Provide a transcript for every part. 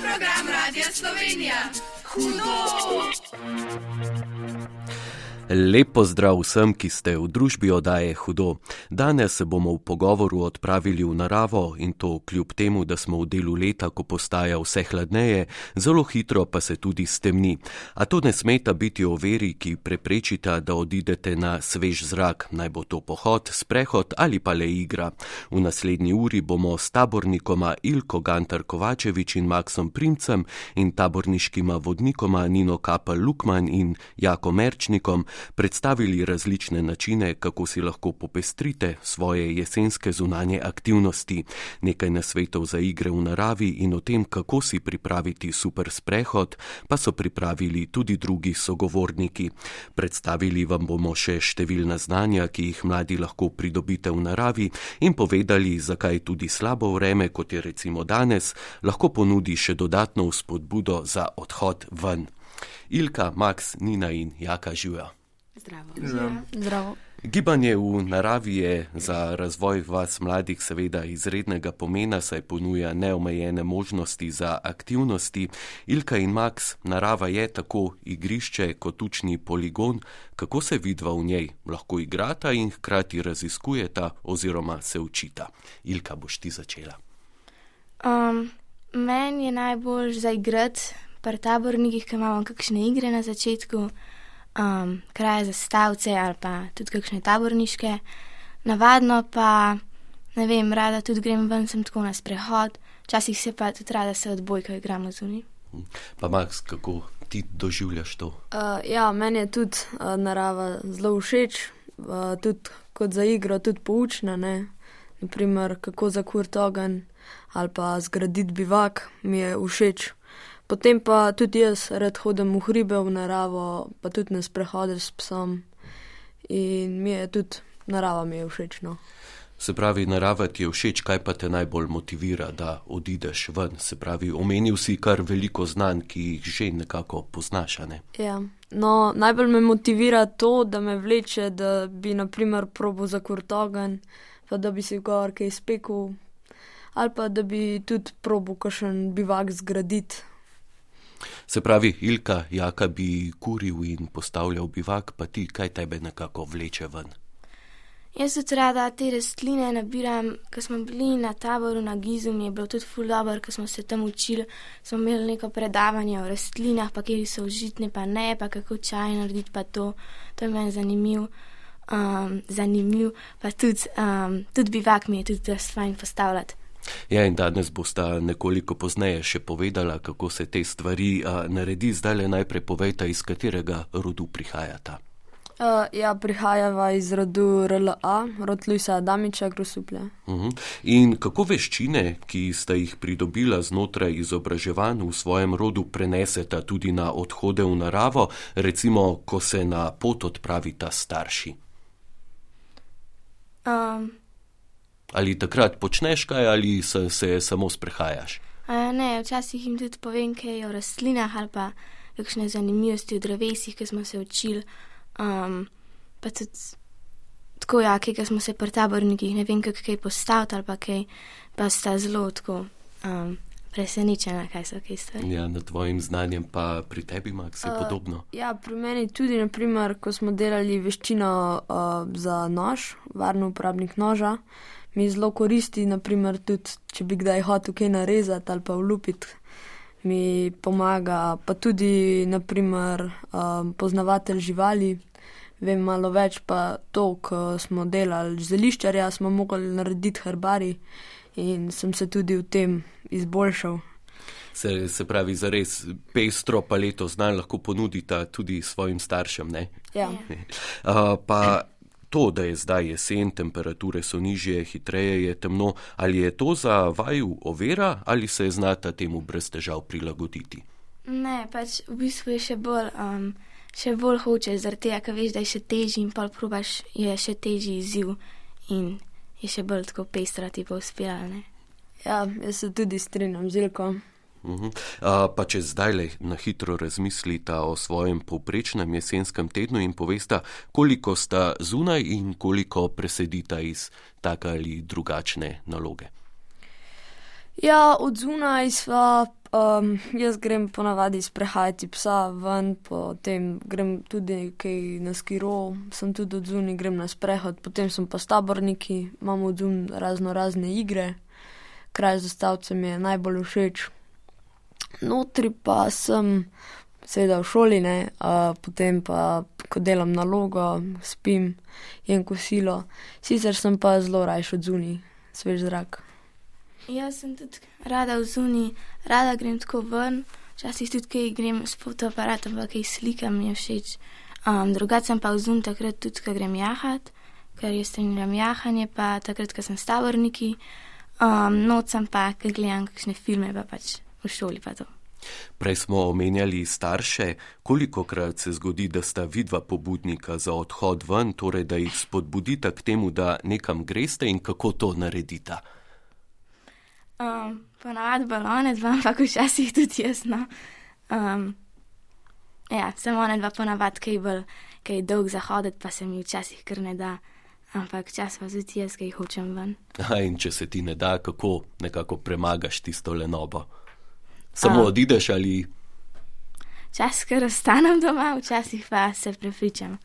Program Radia Slovenija. Hudo! Lepo zdrav vsem, ki ste v družbi oddaje Hudo. Danes se bomo v pogovoru odpravili v naravo in to kljub temu, da smo v delu leta, ko postaja vse hladneje, zelo hitro pa se tudi stemni. A to ne smeta biti overi, ki preprečita, da odidete na svež zrak, naj bo to pohod, sprehod ali pa le igra. V naslednji uri bomo s tabornikoma Ilko Gantar Kovačevič in Maksom Primcem in taborniškima vodnikoma Nino Kapel Lukman in Jako Merčnikom predstavili različne načine, kako si lahko popestrite svoje jesenske zunanje aktivnosti, nekaj nasvetov za igre v naravi in o tem, kako si pripraviti super sprehod, pa so pripravili tudi drugi sogovorniki. Predstavili vam bomo še številna znanja, ki jih mladi lahko pridobite v naravi in povedali, zakaj tudi slabo vreme, kot je recimo danes, lahko ponudi še dodatno vzpodbudo za odhod ven. Ilka, Max, Nina in Jaka živijo. Zdravo. Zdravo. Gibanje v naravi je za razvoj vas mladih seveda izrednega pomena, saj ponuja neomejene možnosti za aktivnosti. Ilka in Max, narava je tako igrišče kot učni poligon, kako se vidva v njej, lahko igrata in hkrati raziskujeta oziroma se učita. Ilka, boš ti začela. Um, meni je najbolj zaigrati pri tabornikih, ki imamo kakšne igre na začetku um, kraje za stavce ali pa tudi kakšne taborniške. Navadno pa, ne vem, rada tudi grem ven, sem tako na sprehod, včasih se pa tudi rada se odbojka igramo zunaj. Pa Max, kako ti doživljaš to? Uh, ja, meni je tudi uh, narava zelo všeč, uh, tudi kot za igro, tudi poučna. Ne? Naprimer, kako zakurti ogenj ali pa zgraditi bivak mi je všeč. Potem pa tudi jaz rad hodim v hribe, v naravo, pa tudi na sprehode s psom. In mi je tudi narava mi je všeč. No. Se pravi, narava ti je všeč, kaj pa te najbolj motivira, da odideš ven. Se pravi, omenil si kar veliko znanj, ki jih že nekako poznaš. Ne? Ja. No, najbolj me motivira to, da me vleče, da bi naprimer probo za kurtogen, pa da bi si gor kaj spekel, ali pa da bi tudi probo kakšen bivak zgraditi. Se pravi, Ilka, jaka bi kuril in postavljal bivak, pa ti, kaj tebe nekako vleče ven. Jaz tudi rada te rastline nabiram, ko smo bili na taboru na Gizu, mi je bilo tudi ful dobro, ko smo se tam učili, smo imeli neko predavanje o rastlinah, pa kjer so užitne, pa ne, pa kako čaj narediti, pa to, to je meni zanimiv. Um, zanimiv, pa tudi, um, tudi bivak mi je tudi res fajn postavljati. Ja, in danes bosta nekoliko pozneje še povedala, kako se te stvari a, naredi. Zdaj le najprej povejta, iz katerega rodu prihajata. Uh, ja, prihajava iz rodu RLA, rod Luisa Adamiča, Grosuplja. Uh -huh. In kako veščine, ki sta jih pridobila znotraj izobraževanj v svojem rodu, preneseta tudi na odhode v naravo, recimo, ko se na pot odpravita starši? Um, Ali takrat počneš kaj ali se, se samo sprehajaš? a ne, včasih jim tudi povem kaj o rastlinah ali pa kakšne zanimivosti o drevesih, ki smo se učili. Um, pa tudi tako, ja, ki smo se pri tabornikih, ne vem, kako kaj postaviti ali pa kaj, pa sta zelo tako um, presenečena, kaj so kaj stvari. Ja, nad tvojim znanjem pa pri tebi, Max, je Uh, podobno. Ja, pri meni tudi, naprimer, ko smo delali veščino uh, za nož, varno uporabnik noža, mi zelo koristi, naprimer, tudi če bi kdaj hotel kaj narezati ali pa vlupiti, mi pomaga, pa tudi, naprimer, um, poznavatelj živali. Vem malo več, pa to, ko smo delali zeliščarja, smo mogli narediti herbari in sem se tudi v tem izboljšal. Se, se pravi, za res pestro paleto znanj lahko ponudita tudi svojim staršem. Ne? Ja. Uh, pa to, da je zdaj jesen, temperature so nižje, hitreje je temno, ali je to za vaju ovira ali se znata temu brez težav prilagoditi? Ne, pač v bistvu je še bolj, um, še bolj hočeš, zaradi tega, ker veš, da je še težji in pol probaš, je še težji izziv in je še bolj tako pestro ti pa uspela, ne. ja, jaz se tudi strinjam z Ilko. Uh, pa če zdaj le na hitro razmislita o svojem povprečnem jesenskem tednu in povesta, koliko sta zunaj in koliko presedita iz take ali drugačne naloge. Ja, od zunaj sva Um, jaz grem ponavadi sprehajati psa ven, potem grem tudi kaj na skiro, sem tudi od zunaj, grem na sprehod, potem sem pa s taborniki, imamo od zunaj razno razne igre, kraj za stavce mi je najbolj všeč. Notri pa sem seveda v šoli, ne, uh, potem pa, ko delam nalogo, spim, jem kosilo, sicer sem pa zelo rajš od zunaj, svež zrak. Jaz sem tudi rada v zuni, rada grem tako ven, včasih tudi kaj grem s fotoaparatom, pa kaj slikam mi je všeč. Um, drugače sem pa v zuni takrat tudi, ko grem jahat, ker jaz treniram jahanje, pa takrat, ko sem stavorniki, um, noč sem pa, ker gledam kakšne filme, pa pač v šoli pa to. Prej smo omenjali starše, koliko krat se zgodi, da sta vidva pobudnika za odhod ven, torej da jih spodbudita k temu, da nekam greste in kako to naredita. Um, Ponavadi balone, dva, ampak včasih tudi jaz. No. Um, ja, samo one dva ponavadi, kaj bolj, kaj dolg zahoditi, pa se mi včasih kar ne da. Ampak čas pa tudi jaz, jih hočem ven. Aha, in če se ti ne da, kako nekako premagaš tisto lenobo? Samo um, odideš ali. Čas, ker ostanem doma, včasih pa se prepričam.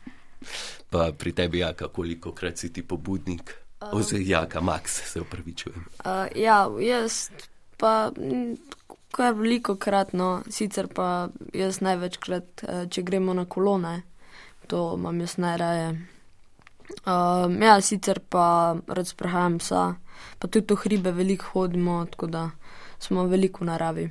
Pa pri tebi, ja, koliko krat si ti pobudnik? Oziroma, jaka, Max, se upravičujem. Uh, ja, jaz pa kar veliko krat, no, sicer pa jaz največkrat, uh, če gremo na kolone, to imam jaz najraje. Uh, ja, sicer pa rad sprehajam psa, pa tudi v hribe veliko hodimo, tako da smo veliko v naravi.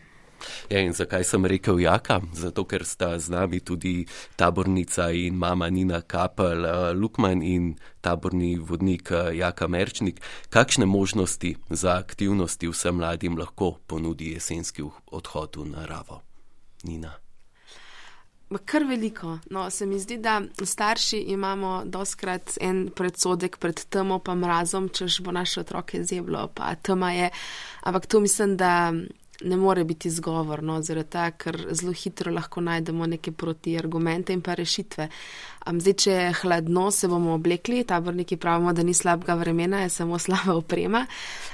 Ja, in zakaj sem rekel jaka? Zato, ker sta z nami tudi tabornica in mama Nina Kapel, uh, Lukman in taborni vodnik uh, Jaka Merčnik. Kakšne možnosti za aktivnosti vsem mladim lahko ponudi jesenski odhod v naravo? Nina. Kar veliko. No, se mi zdi, da starši imamo doskrat en predsodek pred temo pa mrazom, čež bo naše otroke zeblo, pa tema je. Ampak to mislim, da ne more biti zgovor, no, zaradi tega, ker zelo hitro lahko najdemo neke protiargumente in pa rešitve. Zdaj, če je hladno, se bomo oblekli, taborniki pravimo, da ni slabega vremena, je samo slaba oprema.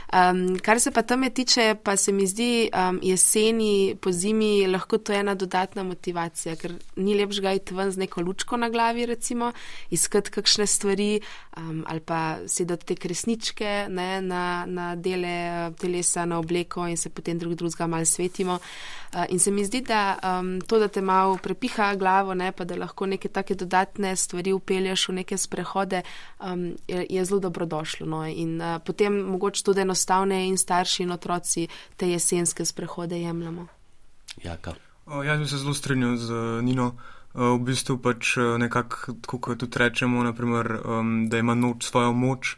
Um, kar se pa tam je tiče, pa se mi zdi um, jeseni, po zimi, lahko to je ena dodatna motivacija, ker ni lepš ga iti ven z neko lučko na glavi, recimo, iskati kakšne stvari um, ali pa sedati te kresničke ne, na, na dele telesa, na obleko in se potem drug drugega mal svetimo. Uh, in se mi zdi, da um, to, da te malo prepiha glavo, ne, pa da lahko neke take dodatne stvari upelješ v neke sprehode, um, je, je zelo dobrodošlo. No? In uh, potem mogoče tudi enostavne in starši in otroci te jesenske sprehode jemljamo. Jaka. O, jaz bi se zelo strinjal z uh, Nino. Uh, v bistvu pač uh, nekako, kot tudi rečemo, naprimer, um, da ima noč svojo moč,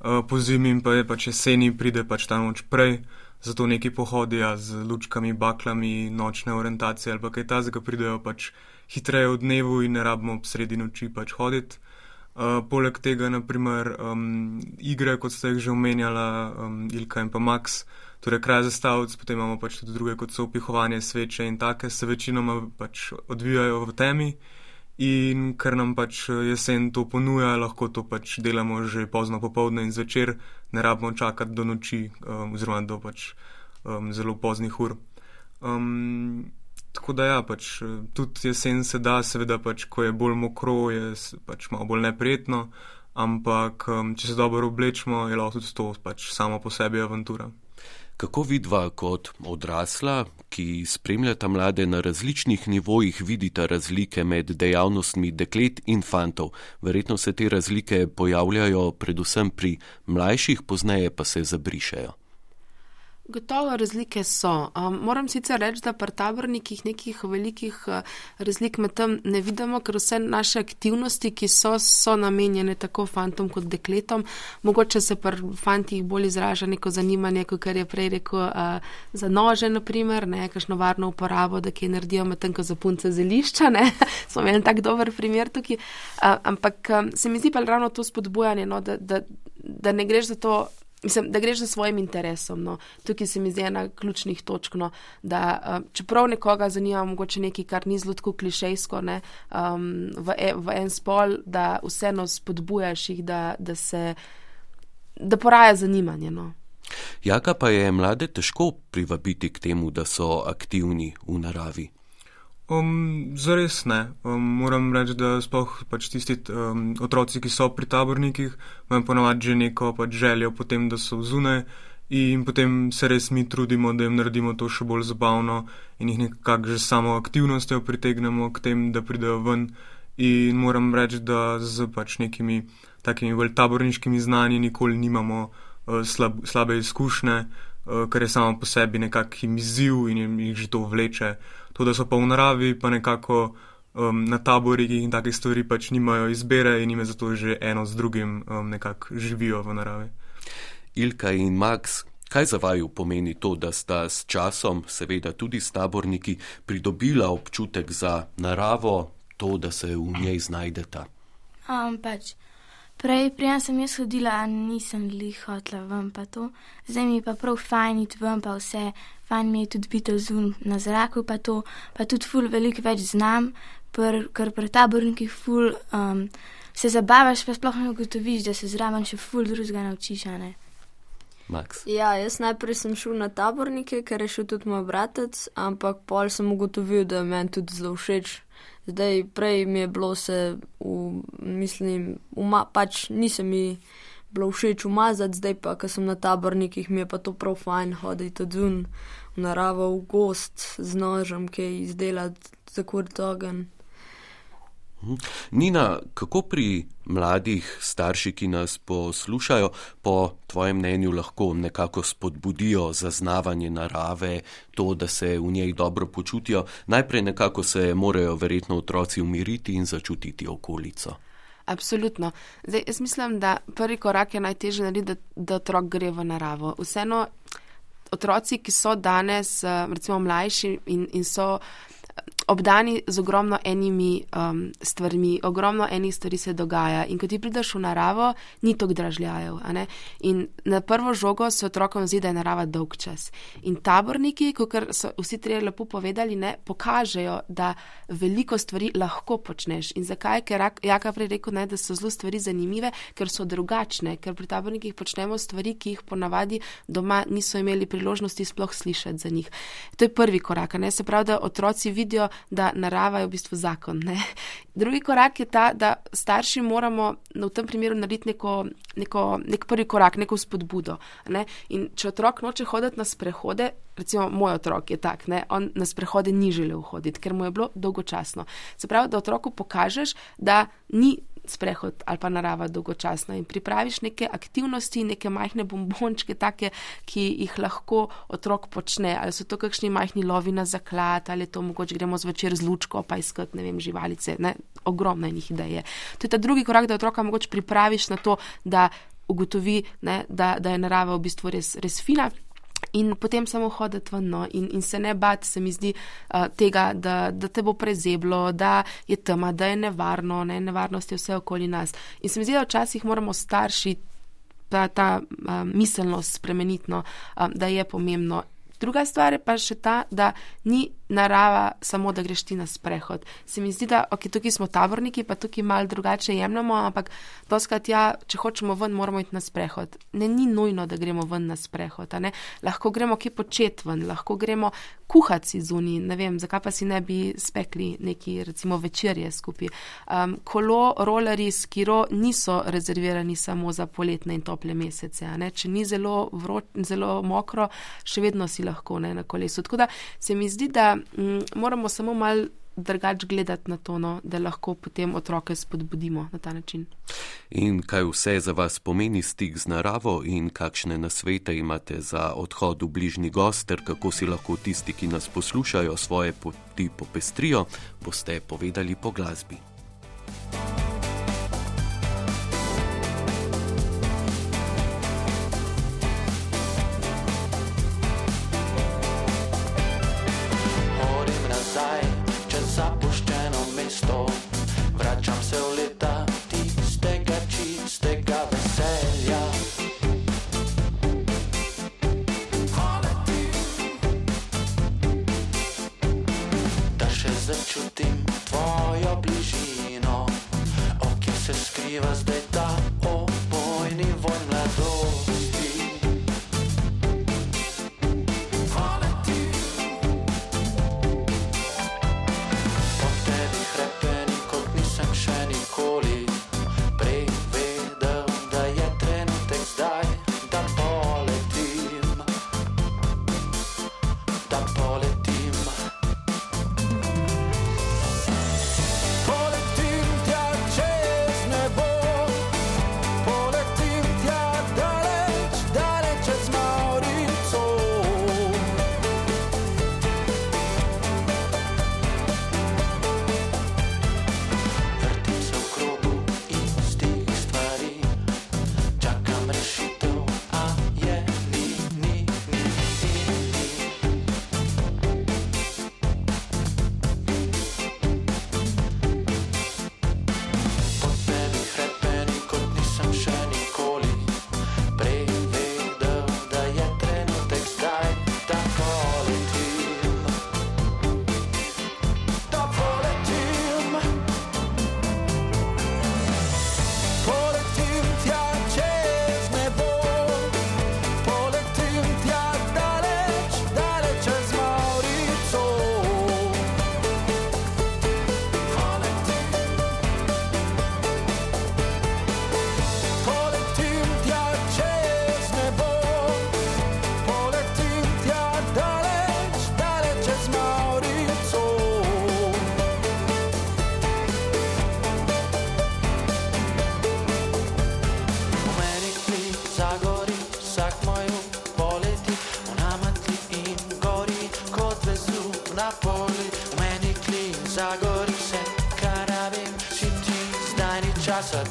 uh, po zimi in pa je pač jeseni pride pač ta noč prej, zato neki pohodi ja, z lučkami, baklami, nočne orientacije ali pa kaj tazga pridejo pač hitreje v dnevu in ne rabimo ob sredi noči pač hoditi. Uh, poleg tega, naprimer, um, igre, kot ste jih že omenjala, um, Ilka in pa Max, torej kraj zastavc, potem imamo pač tudi druge, kot so upihovanje sveče in take, se večinoma pač odvijajo v temi. In ker nam pač jesen to ponuja, lahko to pač delamo že pozno popovdne in zvečer, ne rabimo čakati do noči, um, oziroma do pač um, zelo poznih ur. Um, Tako da, ja, pač, tudi jesen se da, seveda, pač, ko je bolj mokro, je pač malo bolj neprijetno, ampak um, če se dobro oblečemo, je lahko tudi to pač, samo po sebi avantura. Kako vidva kot odrasla, ki spremljata mlade na različnih nivojih, vidita razlike med dejavnostmi deklet in fantov? Verjetno se te razlike pojavljajo predvsem pri mlajših, pozneje pa se zabrišajo. Gotovo razlike so. Um, moram sicer reči, da pri tabornikih nekih velikih uh, razlik med tem ne vidimo, ker vse naše aktivnosti, ki so, so namenjene tako fantom kot dekletom. Mogoče se pri fantih bolj izraža neko zanimanje, kot je prej rekel, uh, za nože, naprimer, ne, kakšno varno uporabo, da kaj naredijo med tem, ko za punce zelišča. Smo imeli tak dober primer tukaj. Uh, ampak um, se mi zdi pa ravno to spodbujanje, no, da, da, da ne greš za to. Mislim, da greš za svojim interesom. No. Tukaj se mi zdi ena ključnih točk. No, da, uh, čeprav nekoga zanima mogoče nekaj, kar ni zelo klišejsko, ne, um, v, e, v en spol, da vseeno spodbujaš jih, da, da se da poraja zanimanje. No. Jaka pa je mlade težko privabiti k temu, da so aktivni v naravi? Um, zares ne. Um, moram reči, da sploh pač tisti um, otroci, ki so pri tabornikih, imajo ponovadi že neko pač željo potem, da so zunaj in potem se res mi trudimo, da jim naredimo to še bolj zabavno in jih nekako že samo aktivnostjo pritegnemo k tem, da pridejo ven. In moram reči, da z pač nekimi takimi bolj taborniškimi znanji nikoli nimamo uh, slab, slabe izkušnje, uh, kar je samo po sebi nekakšen izziv in jih že to vleče. To, da so pa v naravi, pa nekako um, na taborih in takih stvari pač nimajo izbire in jim je zato že eno z drugim um, nekako živijo v naravi. Ilka in Max, kaj za vaju pomeni to, da sta s časom, seveda tudi s taborniki, pridobila občutek za naravo, to, da se v njej znajdeta? Um, pač. Prej, prej sem jaz hodila, nisem lih hotla ven pa to, zdaj mi pa prav fajn iti ven pa vse, fajn mi je tudi biti zun na zraku pa to, pa tudi ful veliko več znam, pr, ker pri tabornikih ful um, se zabavaš, pa sploh ne ugotoviš, da se zraven še ful drugega naučiš, a ne. Max. Ja, jaz najprej sem šel na tabornike, ker je šel tudi moj bratec, ampak pol sem ugotovil, da je meni tudi zelo všeč. Zdaj, prej mi je bilo se, v, mislim, uma, pač nisem mi bilo všeč umazati, zdaj pa, ker sem na tabornikih, mi je pa to prav fajn hoditi od zun v naravo, v gost z nožem, ki je izdelati za kurt ogen. Nina, kako pri mladih starših, ki nas poslušajo, po tvojem mnenju lahko nekako spodbudijo zaznavanje narave, to, da se v njej dobro počutijo, najprej nekako se morajo verjetno otroci umiriti in začutiti okolico. Absolutno. Zdaj, jaz mislim, da prvi korak je najtežje narediti, da, da otrok gre v naravo. Vseeno, otroci, ki so danes, eh, recimo, mlajši in, in so obdani z ogromno enimi um, stvarmi, ogromno enih stvari se dogaja. In ko ti prideš v naravo, ni to dražljajev. In na prvo žogo se otrokom zdi, da je narava dolg čas. In taborniki, kot so vsi trije lepo povedali, ne, pokažejo, da veliko stvari lahko počneš. In zakaj? Ker Jaka prej rekel, ne, da so zelo stvari zanimive, ker so drugačne, ker pri tabornikih počnemo stvari, ki jih ponavadi doma niso imeli priložnosti sploh slišati za njih. To je prvi korak. Ne? Se pravi, da otroci vidijo, da narava je v bistvu zakon. Ne? Drugi korak je ta, da starši moramo v tem primeru narediti neko, neko, nek prvi korak, neko spodbudo. Ne? Če otrok noče hoditi na sprehode, recimo moj otrok je tak, ne? on na sprehode ni želel hoditi, ker mu je bilo dolgočasno. Se pravi, da otroku pokažeš, da ni sprehod ali pa narava dolgočasna in pripraviš neke aktivnosti, neke majhne bombončke, take, ki jih lahko otrok počne. Ali so to kakšni majhni lovi na zaklad, ali to mogoče gremo zvečer z lučko pa iskati, ne vem, živalice. Ne? Ogromno njih ideje. To je ta drugi korak, da otroka mogoče pripraviš na to, da ugotovi, ne, da, da je narava v bistvu res, res fina. In potem samo hoditi ven no, in, in se ne bati, se mi zdi, uh, tega, da, da te bo prezeblo, da je tema, da je nevarno, ne, nevarnost je vse okoli nas. In se mi zdi, da včasih moramo starši ta, ta uh, miselnost spremeniti, no, uh, da je pomembno. Druga stvar je pa še ta, da ni narava, samo da greš ti na sprehod. Se mi zdi, da okay, tukaj smo taborniki, pa tukaj malo drugače jemljamo, ampak doskrat, ja, če hočemo ven, moramo iti na sprehod. Ne, ni nujno, da gremo ven na sprehod. Lahko gremo kje počet ven, lahko gremo kuhati si zunaj, ne vem, zakaj pa si ne bi spekli neki, recimo, večerje skupaj. Um, kolo, roleri, skiro niso rezervirani samo za poletne in tople mesece. Če ni zelo, vroč, zelo mokro, še vedno si lahko ne, na kolesu. Tako da se mi zdi, da mm, moramo samo mal drugače gledati na to, no, da lahko potem otroke spodbudimo na ta način. In kaj vse za vas pomeni stik z naravo in kakšne nasvete imate za odhod v bližnji gost, ter kako si lahko tisti, ki nas poslušajo, svoje poti popestrijo, boste povedali po glasbi.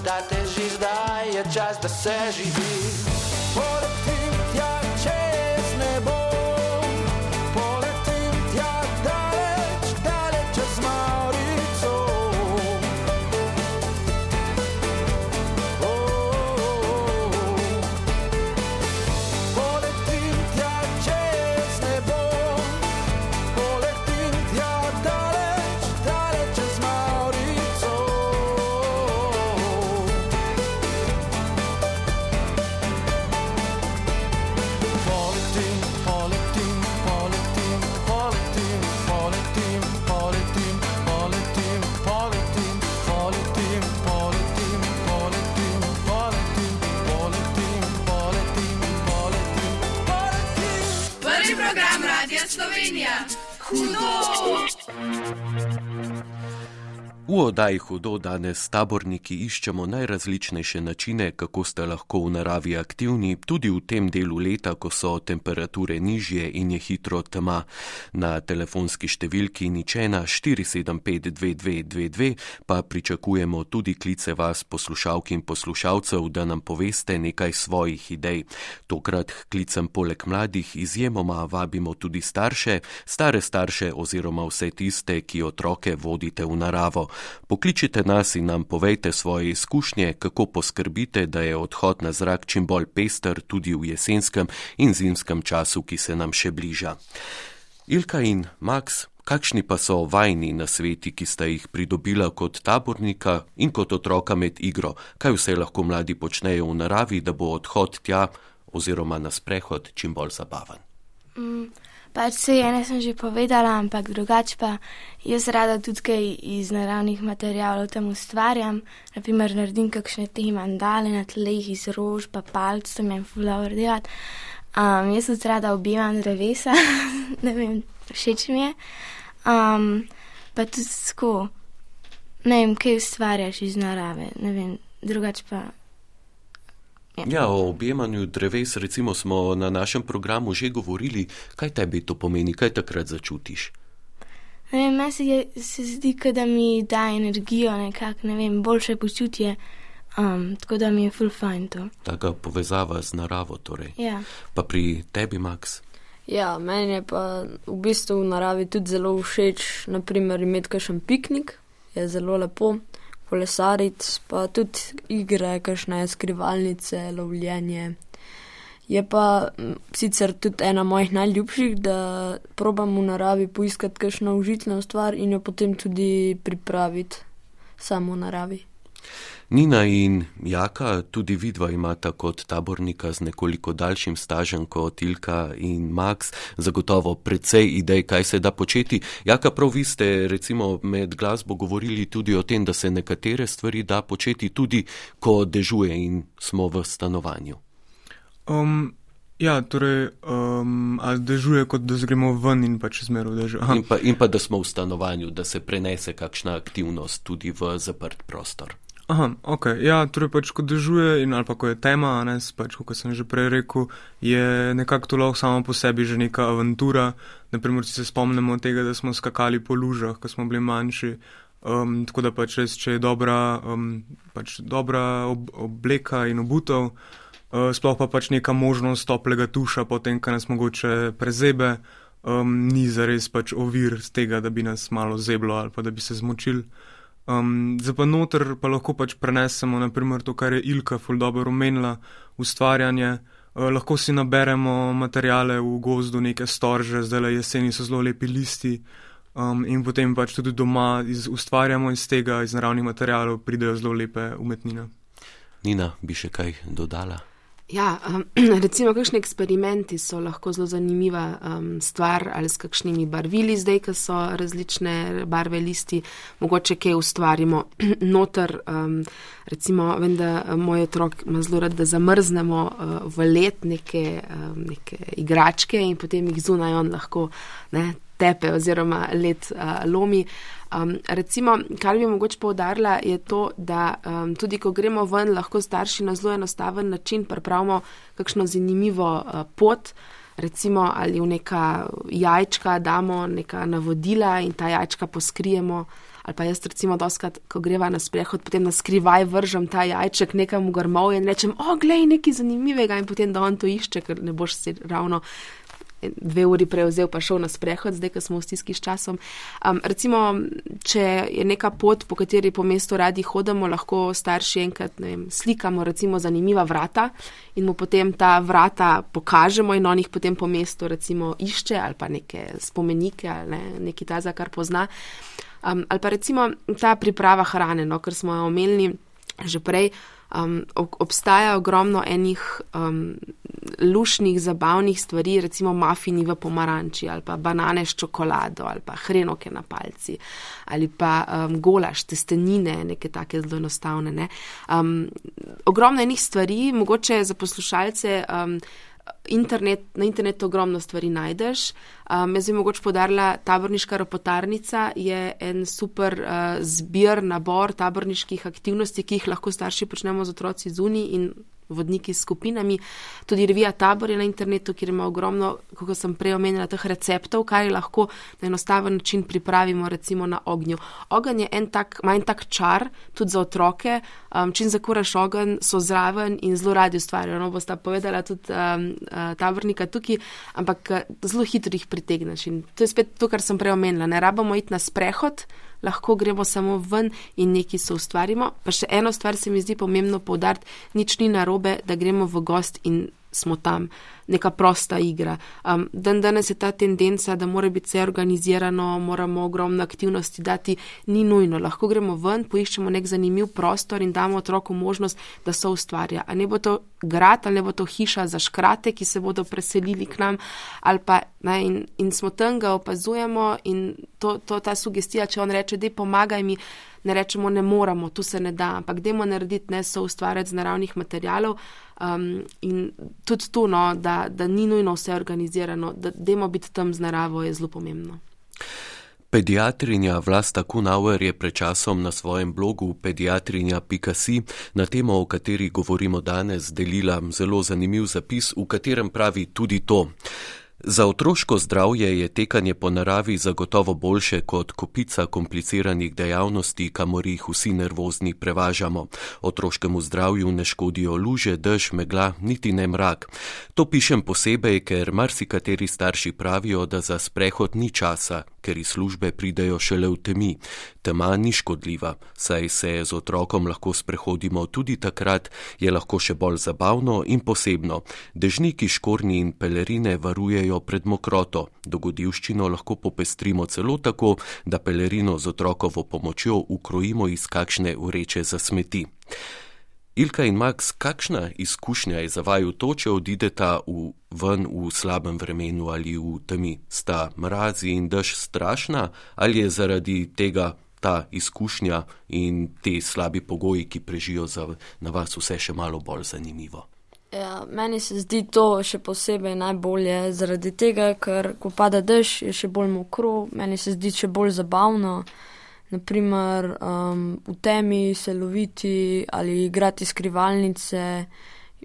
da težiš, da je čas, da se živi. Oddaji Hudo danes taborniki iščemo najrazličnejše načine, kako ste lahko v naravi aktivni, tudi v tem delu leta, ko so temperature nižje in je hitro tema. Na telefonski številki ničena 4752222 pa pričakujemo tudi klice vas, poslušalk in poslušalcev, da nam poveste nekaj svojih idej. Tokrat k klicem poleg mladih izjemoma vabimo tudi starše, stare starše oziroma vse tiste, ki otroke vodite v naravo. Pokličite nas in nam povejte svoje izkušnje, kako poskrbite, da je odhod na zrak čim bolj pester tudi v jesenskem in zimskem času, ki se nam še bliža. Ilka in Max, kakšni pa so vajni na sveti, ki sta jih pridobila kot tabornika in kot otroka med igro? Kaj vse lahko mladi počnejo v naravi, da bo odhod tja oziroma na sprehod čim bolj zabaven? Pač se ene sem že povedala, ampak drugače pa jaz rada tudi kaj iz naravnih materijalov tam ustvarjam. Naprimer, naredim kakšne te mandale na tleh iz rož, pa palc, to mi je fulaver delati. Um, jaz tudi rada objevam drevesa, ne vem, všeč mi je. Um, pa tudi tako, ne vem, kaj ustvarjaš iz narave, ne vem, drugače pa. Ja, o objemanju dreves recimo smo na našem programu že govorili. Kaj tebi to pomeni, kaj takrat začutiš? Ne vem, meni se, je- se zdi, da mi da energijo, nekako, ne vem, boljše počutje. Um, tako da mi je full fajn to. Taka povezava z naravo torej. Ja. Pa pri tebi, Max? Ja, meni je pa v bistvu v naravi tudi zelo všeč, naprimer, imeti kakšen piknik, je zelo lepo, kolesariti, pa tudi igre, kakšne skrivalnice, lovljenje. Je pa sicer tudi ena mojih najljubših, da probam v naravi poiskati kakšno užitno stvar in jo potem tudi pripraviti samo v naravi. Nina in Jaka, tudi vidva imata kot tabornika z nekoliko daljšim stažem kot Ilka in Max, zagotovo precej idej, kaj se da početi. Jaka, prav vi ste recimo med glasbo govorili tudi o tem, da se nekatere stvari da početi tudi, ko dežuje in smo v stanovanju. Um, ja, torej, um, ali dežuje, kot da gremo ven in pač zmeraj dežuje. Aha, In pa, in pa da smo v stanovanju, da se prenese kakšna aktivnost tudi v zaprt prostor. Aha, ok. Ja, torej pač, ko dežuje in ali pa ko je tema, ne, pač, kot sem že prej rekel, je nekako to lahko samo po sebi že neka avantura. Naprimer, če se spomnimo tega, da smo skakali po lužah, ko smo bili manjši. Um, tako da pač res, če je dobra, um, pač dobra ob, obleka in obutev, uh, sploh pa pač neka možnost toplega tuša, potem, ko nas mogoče prezebe, um, ni zares pač ovir z tega, da bi nas malo zeblo ali pa da bi se zmočili. Um, zdaj pa noter pa lahko pač prenesemo, naprimer, to, kar je Ilka ful dobro omenila, ustvarjanje. Uh, lahko si naberemo materijale v gozdu, neke storže, zdaj le jeseni so zelo lepi listi. Um, in potem pač tudi doma iz, ustvarjamo iz tega, iz naravnih materijalov, pridejo zelo lepe umetnine. Nina, bi še kaj dodala? Ja, um, recimo, kakšni eksperimenti so lahko zelo zanimiva um, stvar ali s kakšnimi barvili, zdaj, ko so različne barve listi, mogoče kaj ustvarimo noter. Um, recimo, vem, da uh, moj otrok ima zelo rad, da zamrznemo uh, v let neke, um, neke igračke in potem jih zunaj on lahko ne, tepe oziroma let lomi. Um, recimo, kar bi mogoče povdarila, je to, da um, tudi ko gremo ven, lahko starši na zelo enostaven način pripravimo kakšno zanimivo uh, pot. recimo ali v neka jajčka damo neka navodila in ta jajčka poskrijemo. Ali pa jaz, recimo, doskrat, ko greva na sprehod, potem na skrivaj vržem ta jajček nekam v grmovje in rečem: O, glej, nekaj zanimivega, in potem da on to išče, ker ne boš si ravno dve uri prevzel, pa šel na sprehod, zdaj, ko smo v stiski s časom. Um, recimo, če je neka pot, po kateri po mestu radi hodimo, lahko starši enkrat vem, slikamo, recimo, zanimiva vrata in mu potem ta vrata pokažemo in on jih potem po mestu, recimo, išče ali pa neke spomenike ali ne, nekaj ta, za kar pozna. Um, ali pa recimo ta priprava hrane, no, ker smo jo omenili že prej. Um, obstaja ogromno enih um, lušnih, zabavnih stvari, recimo mafini v pomaranči ali pa banane s čokolado ali pa hrenoke na palci ali pa um, golaš, testenine, neke take zelo enostavne. Ne? Um, ogromno enih stvari, mogoče za poslušalce. Um, internet, na internetu ogromno stvari najdeš. Um, jaz bi mogoče podarila, taborniška ropotarnica je en super uh, zbir, nabor taborniških aktivnosti, ki jih lahko starši počnemo z otroci zunaj in vodniki s skupinami. Tudi revija Tabor je na internetu, kjer ima ogromno, kako sem prej omenila, teh receptov, kar lahko na enostaven način pripravimo, recimo na ognju. Ogen je en tak, manj tak čar, tudi za otroke. Um, čim zakuraš ogen, so zraven in zelo radi ustvarjajo. No, bosta povedala tudi um, uh, tabornika tukaj, ampak uh, zelo hitro jih pritegneš. In to je spet to, kar sem prej omenila. Ne rabimo iti na sprehod lahko gremo samo ven in nekaj so ustvarimo. Pa še eno stvar se mi zdi pomembno povdariti, nič ni narobe, da gremo v gost in smo tam, neka prosta igra. Um, dan danes je ta tendenca, da mora biti vse organizirano, moramo ogromno aktivnosti dati, ni nujno. Lahko gremo ven, poiščemo nek zanimiv prostor in damo otroku možnost, da so ustvarja. A ne bo to grad ali ne bo to hiša za škrate, ki se bodo preselili k nam, ali pa ne, in, in smo tam ga opazujemo in to, to ta sugestija, če on reče, da pomagaj mi ne rečemo, ne moramo, tu se ne da, ampak dajmo narediti ne so ustvarjati z naravnih materijalov. Um, in tudi to, no, da, da ni nujno vse organizirano, da dajmo biti tam z naravo, je zelo pomembno. Pediatrinja Vlasta Kunauer je pred časom na svojem blogu pediatrinja.si na temo, o kateri govorimo danes, delila zelo zanimiv zapis, v katerem pravi tudi to. Za otroško zdravje je tekanje po naravi zagotovo boljše kot kupica kompliciranih dejavnosti, kamor jih vsi nervozni prevažamo. Otroškemu zdravju ne škodijo luže, dež, megla, niti ne mrak. To pišem posebej, ker marsikateri starši pravijo, da za sprehod ni časa, ker iz službe pridejo šele v temi. Tema ni škodljiva, saj se z otrokom lahko sprehodimo tudi takrat, je lahko še bolj zabavno in posebno. Dežniki, škorni in pelerine varujejo pred mokroto, dogodivščino lahko popestrimo celo tako, da pelerino z otrokovo pomočjo ukrojimo iz kakšne ureče za smeti. Ilka in Max, kakšna izkušnja je za vaju to, če odideta v, ven v slabem vremenu ali v temi? Sta mrazi in dež strašna ali je zaradi tega ta izkušnja in te slabi pogoji, ki prežijo za, na vas vse še malo bolj zanimivo? Ja, meni se zdi to še posebej najbolje zaradi tega, ker ko pada dež, je še bolj mokro, meni se zdi še bolj zabavno naprimer um, v temi se loviti ali igrati skrivalnice.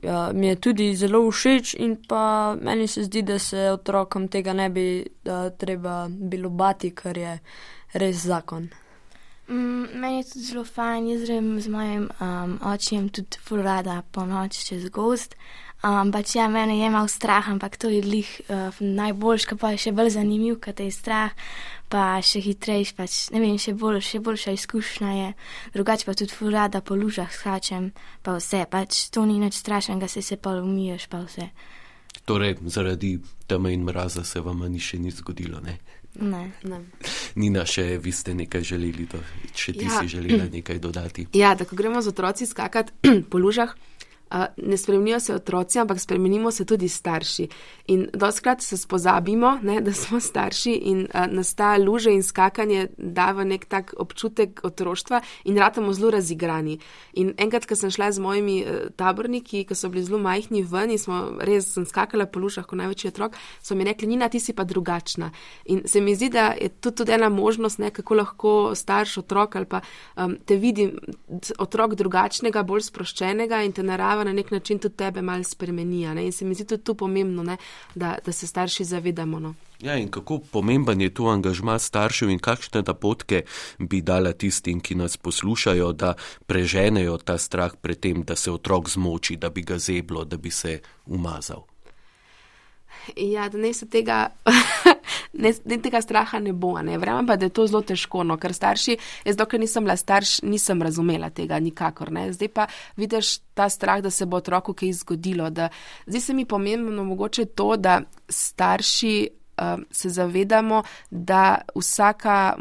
Ja, mi je tudi zelo všeč, in pa meni se zdi, da se otrokom tega ne bi treba bilo bati, ker je res zakon. Mm, meni je tudi zelo fajn, jaz grem z mojim um, očem tudi furada po noči čez gost. Um, pač ja, mene je imel strah, ampak to je lih uh, najboljš, pa je še bolj zanimiv, kaj te je strah pa še hitrejš, pač, ne vem, še, bolj, še boljša izkušnja je. Drugače pa tudi furada po lužah skačem, pa vse, pač to ni nič strašnega, se se pa umiješ, pa vse. Torej, zaradi teme in mraza se vam ni še nič zgodilo, ne? Ne, ne. Nina, še vi ste nekaj želeli, to, še ti ja. si želela nekaj dodati. Ja, da ko gremo z otroci skakati po lužah, ne spremenijo se otroci, ampak spremenimo se tudi starši. In doskrat se spozabimo, ne, da smo starši in a, nas ta luže in skakanje da v nek tak občutek otroštva in ratamo zelo razigrani. In enkrat, ko sem šla z mojimi e, taborniki, ki so bili zelo majhni ven in smo res skakala po lužah kot največji otrok, so mi rekli, Nina, ti si pa drugačna. In se mi zdi, da je to tudi ena možnost, ne, kako lahko starš otrok ali pa um, te vidi otrok drugačnega, bolj sproščenega in te narava glava na nek način tudi tebe mal spremenija. Ne? In se mi zdi tudi tu pomembno, ne? da, da se starši zavedamo. No? Ja, in kako pomemben je tu angažma staršev in kakšne napotke bi dala tistim, ki nas poslušajo, da preženejo ta strah pred tem, da se otrok zmoči, da bi ga zeblo, da bi se umazal. Ja, da ne se tega, ne, ne tega straha ne bo. Ne. Verjamem pa, da je to zelo težko, no, ker starši, jaz dokaj nisem bila starš, nisem razumela tega nikakor. Ne. Zdaj pa vidiš ta strah, da se bo otroku kaj zgodilo. Da, zdaj se mi pomembno mogoče to, da starši um, se zavedamo, da vsaka,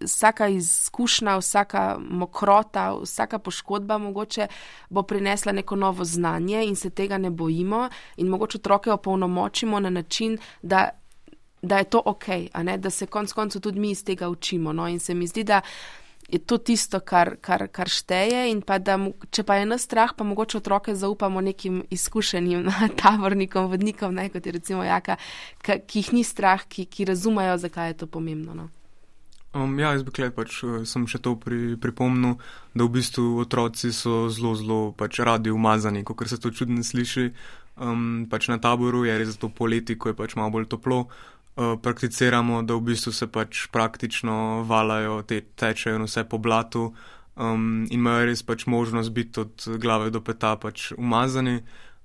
vsaka izkušnja, vsaka mokrota, vsaka poškodba mogoče bo prinesla neko novo znanje in se tega ne bojimo in mogoče otroke opolnomočimo na način, da. Da je to ok, da se konec koncev tudi mi iz tega učimo. No? In se mi zdi, da je to tisto, kar, kar, kar šteje. Pa da, če pa je nas strah, pa mogoče otroke zaupamo nekim izkušenim tavornikom, vodnikom, ne, kot je recimo Jaka, ki, jih ni strah, ki, ki razumejo, zakaj je to pomembno. No. Um, ja, jaz bi klej pač eh, sem še to pri, pripomnil, da v bistvu otroci so zelo, zelo pač radi umazani, kot se to čudno sliši. Um, pač na taboru je res to poleti, ko je pač malo bolj toplo. Eh, prakticiramo, da v bistvu se pač praktično valajo, te tečejo vse po blatu um, in imajo res pač možnost biti od glave do peta pač umazani.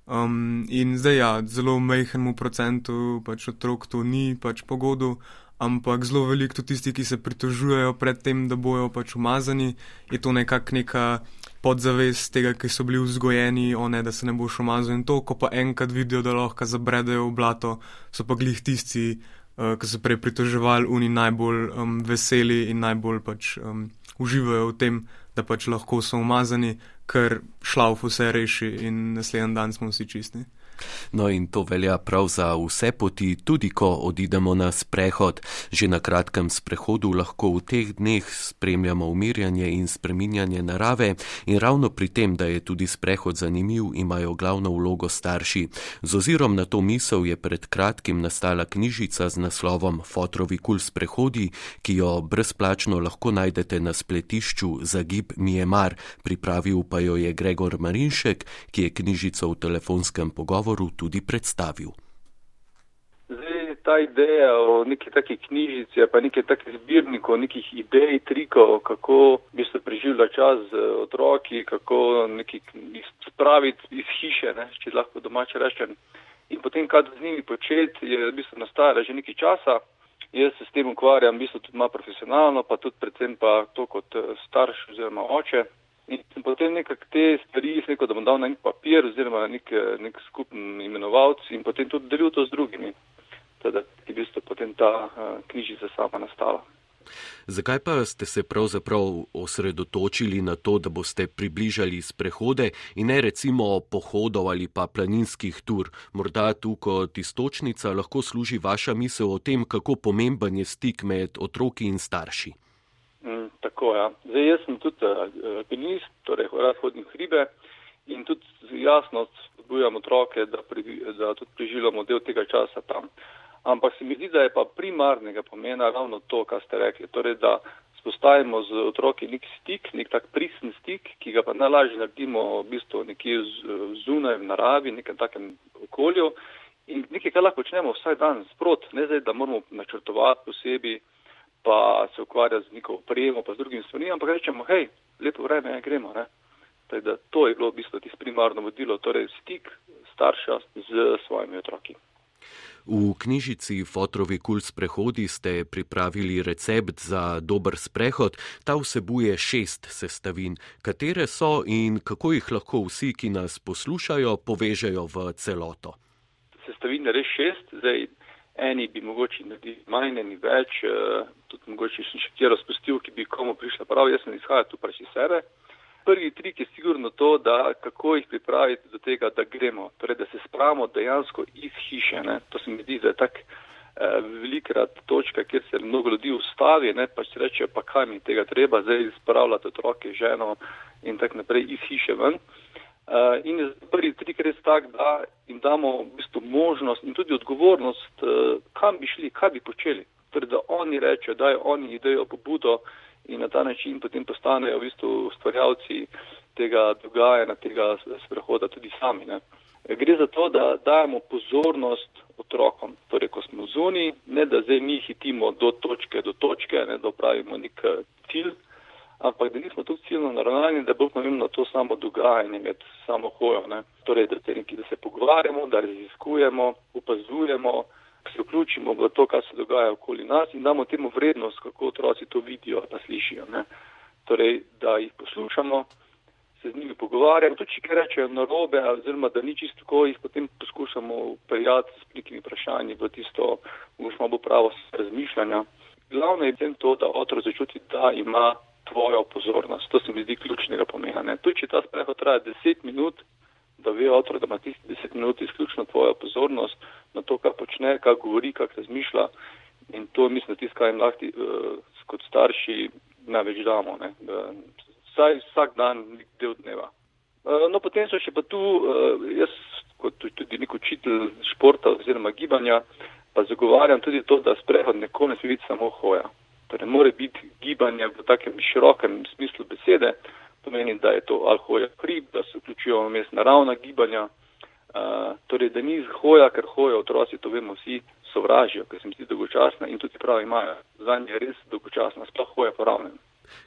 Um, in zdaj ja, zelo mehkemu procentu pač otrok to ni pač pogodu, ampak zelo veliko tudi tisti, ki se pritožujejo pred tem, da bojo pač umazani, je to nekak neka podzavest tega, ki so bili vzgojeni, o ne, da se ne boš umazal in to, ko pa enkrat vidijo, da lahko zabredejo v blato, so pa glih tisti, uh, ki so prej pritoževali, oni najbolj um, veseli in najbolj pač um, uživajo v tem, da pač lahko so umazani, ker šlauf vse reši in naslednji dan smo vsi čisti. No in to velja prav za vse poti, tudi ko odidemo na sprehod. Že na kratkem sprehodu lahko v teh dneh spremljamo umirjanje in spreminjanje narave in ravno pri tem, da je tudi sprehod zanimiv, imajo glavno vlogo starši. Z ozirom na to misel je pred kratkim nastala knjižica z naslovom Fotrovi kul sprehodi, ki jo brezplačno lahko najdete na spletišču Zagib Miemar, pripravil pa jo je Gregor Marinšek, ki je knjižico v telefonskem pogovoru govoru tudi predstavil. Zdaj, ta ideja o neki taki knjižici, pa nekaj takih zbirnikov, nekih idej, trikov, kako bi se preživljal čas z otroki, kako jih spraviti iz hiše, ne, če lahko domače rečem. In potem, kaj z njimi početi, je v bistvu nastajalo že nekaj časa. Jaz se s tem ukvarjam, v bistvu tudi malo profesionalno, pa tudi predvsem pa to kot eh, starš oziroma oče. In potem nekako te stvari, rekel, da bom dal na nek papir oziroma na nek, nek skupen imenovalc in potem tudi delil to z drugimi. Teda je v bistvu potem ta uh, knjižica sama nastala. Zakaj pa ste se pravzaprav osredotočili na to, da boste približali sprehode in ne recimo pohodov ali pa planinskih tur? Morda tu kot istočnica lahko služi vaša misel o tem, kako pomemben je stik med otroki in starši. Tako. Ja. Zdaj, jaz sem tudi alpinist, uh, torej rad hodim hribe in tudi jasno spodbujam otroke, da, pri, da tudi preživljamo del tega časa tam. Ampak se mi zdi, da je pa primarnega pomena ravno to, kar ste rekli, torej da spostavimo z otroki nek stik, nek tak pristen stik, ki ga pa najlažje naredimo v bistvu nekje zunaj v naravi, nekem takem okolju in nekaj, kar lahko počnemo vsak dan sprot, ne zdaj, da moramo načrtovati posebej pa se ukvarja z njihovo opremo, pa z drugimi stvarmi, ampak rečemo, hej, lepo vreme, ja, gremo. Da, to je bilo v bistvu tisto primarno vodilo, torej stik starša z svojimi otroki. V knjižici Fotrovi kul sprehodi ste pripravili recept za dober sprehod. Ta vsebuje šest sestavin. Katere so in kako jih lahko vsi, ki nas poslušajo, povežejo v celoto? Sestavin je res šest. Zdaj, eni bi mogoče naredili manj, eni več, uh, tudi mogoče še nekaj razpustil, ki bi komu prišla prav, jaz sem izhajal tu pač iz sebe. Prvi trik je sigurno to, da kako jih pripraviti do tega, da gremo, torej da se spravimo dejansko iz hiše. Ne? To se mi zdi, da je tak uh, velikrat točka, kjer se mnogo ljudi ustavi, ne pač rečejo, pa kaj mi tega treba, zdaj spravljati otroke, ženo in tako naprej iz hiše ven. Uh, in je prvi trik res tak, da jim damo v bistvu možnost in tudi odgovornost, uh, kam bi šli, kaj bi počeli. Torej, da oni rečejo, da oni idejo pobudo in na ta način potem postanejo v bistvu ustvarjalci tega dogajanja, tega sprehoda tudi sami. Ne. Gre za to, da dajemo pozornost otrokom, torej ko smo zuniji, ne da zdaj mi hitimo do točke do točke, ne da pravimo nek cilj, ampak da nismo tu ciljno naravnani, da bo pomembno to samo dogajanje med samo hojo. Ne. Torej, da se, nekaj, da se pogovarjamo, da raziskujemo, opazujemo, se vključimo v to, kar se dogaja okoli nas in damo temu vrednost, kako otroci to vidijo, pa slišijo. Ne. Torej, da jih poslušamo, se z njimi pogovarjamo, tudi če rečejo narobe, oziroma da ni čisto tako, jih potem poskušamo peljati s nekimi vprašanji v tisto, možno bo pravo razmišljanja. Glavno je tem to, da otrok začuti, da ima tvojo pozornost. To se mi zdi ključnega pomena. Tudi če ta sprehod traja 10 minut, da ve otrok, da ima tistih 10 minut izključno tvojo pozornost na to, kar počne, kar govori, kar razmišlja. In to mislim, da tisto, kar jim lahko uh, kot starši največ damo. Ne? Vsaj vsak dan, del dneva. Uh, no, potem so še pa tu, uh, jaz kot tudi nek učitelj športa oziroma gibanja, pa zagovarjam tudi to, da sprehod nekomu ne sme biti samo hoja. Torej, mora biti gibanje v takem širokem smislu besede, pomeni, da je to ali hoja hrib, da se vključijo v mest naravna gibanja, uh, torej, da ni hoja, ker hoja otroci, to vemo vsi, sovražijo, ker se mi zdi dolgočasna in tudi prav imajo. Za nje je res dolgočasna, sploh hoja poravnena.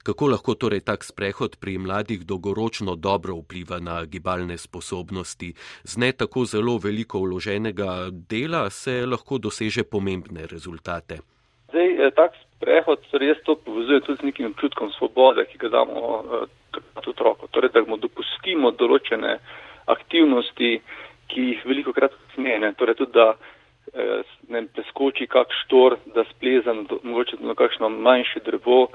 Kako lahko torej tak sprehod pri mladih dolgoročno dobro vpliva na gibalne sposobnosti? Z ne tako zelo veliko vloženega dela se lahko doseže pomembne rezultate. Zdaj, eh, tak sprehod res to povezuje tudi z nekim občutkom svobode, ki ga damo uh, otroku. Torej, da mu dopustimo določene aktivnosti, ki jih veliko krat smene. Torej, tudi da eh, ne preskoči kak štor, da spleza na, mogoče na kakšno manjše drevo,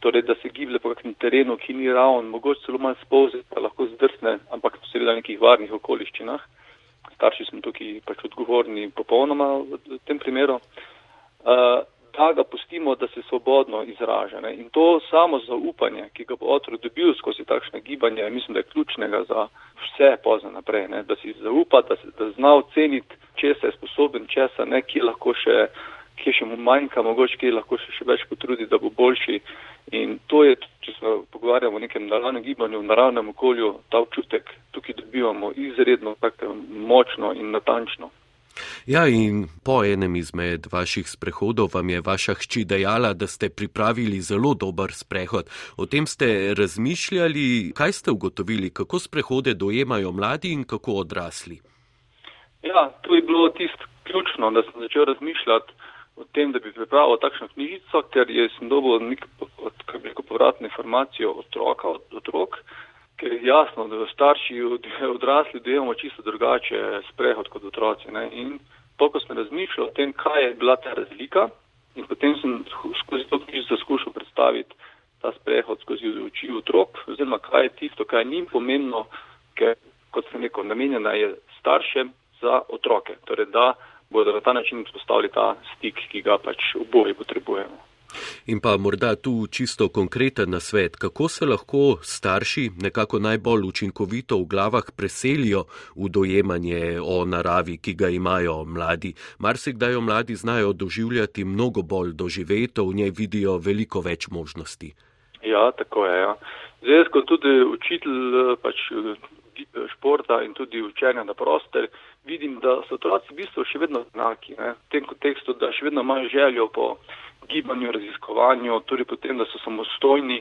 torej, da se giblje po kakšnem terenu, ki ni ravn, mogoče celo malo spolze, pa lahko zdrsne, ampak seveda v nekih varnih okoliščinah. Starši smo tukaj pač odgovorni popolnoma v tem primeru. Uh, da ga pustimo, da se svobodno izraža. Ne. In to samo zaupanje, ki ga bo otrok dobil skozi takšne gibanje, mislim, da je ključnega za vse pozna naprej. Ne. Da si zaupa, da, se, da zna oceniti, če se je sposoben, česa ne, kje lahko še, kje še mu manjka, mogoče kje lahko še, še več potrudi, da bo boljši. In to je, če se pogovarjamo o nekem naravnem gibanju, v naravnem okolju, ta občutek tukaj dobivamo izredno tako močno in natančno. Ja, in po enem izmed vaših sprehodov vam je vaša hči dejala, da ste pripravili zelo dober sprehod. O tem ste razmišljali, kaj ste ugotovili, kako sprehode dojemajo mladi in kako odrasli? Ja, to je bilo tisto ključno, da sem začel razmišljati o tem, da bi pripravil takšno knjižico, ker je sem dobil neko povratno informacijo od otroka, od otrok ker je jasno, da starši odrasli dojemamo čisto drugače sprehod kot otroci. Ne? In to, ko sem razmišljal o tem, kaj je bila ta razlika, in potem sem skozi to knjižico skušal predstaviti ta sprehod skozi oči otrok, oziroma kaj je tisto, kaj ni pomembno, ker, kot sem rekel, namenjena je staršem za otroke. Torej, da bodo na ta način vzpostavili ta stik, ki ga pač oboje potrebujemo. In pa morda tu čisto konkreten nasvet, kako se lahko starši nekako najbolj učinkovito v glavah preselijo v dojemanje o naravi, ki ga imajo mladi. Marsikdaj jo mladi znajo doživljati mnogo bolj doživeto, v njej vidijo veliko več možnosti. Ja, tako je. Ja. Zdaj, kot tudi učitelj pač, športa in tudi učenja na prostor, vidim, da so otroci v bistvu še vedno znaki. Ne. V tem kontekstu, da še vedno imajo željo po gibanju, raziskovanju, tudi potem, da so samostojni,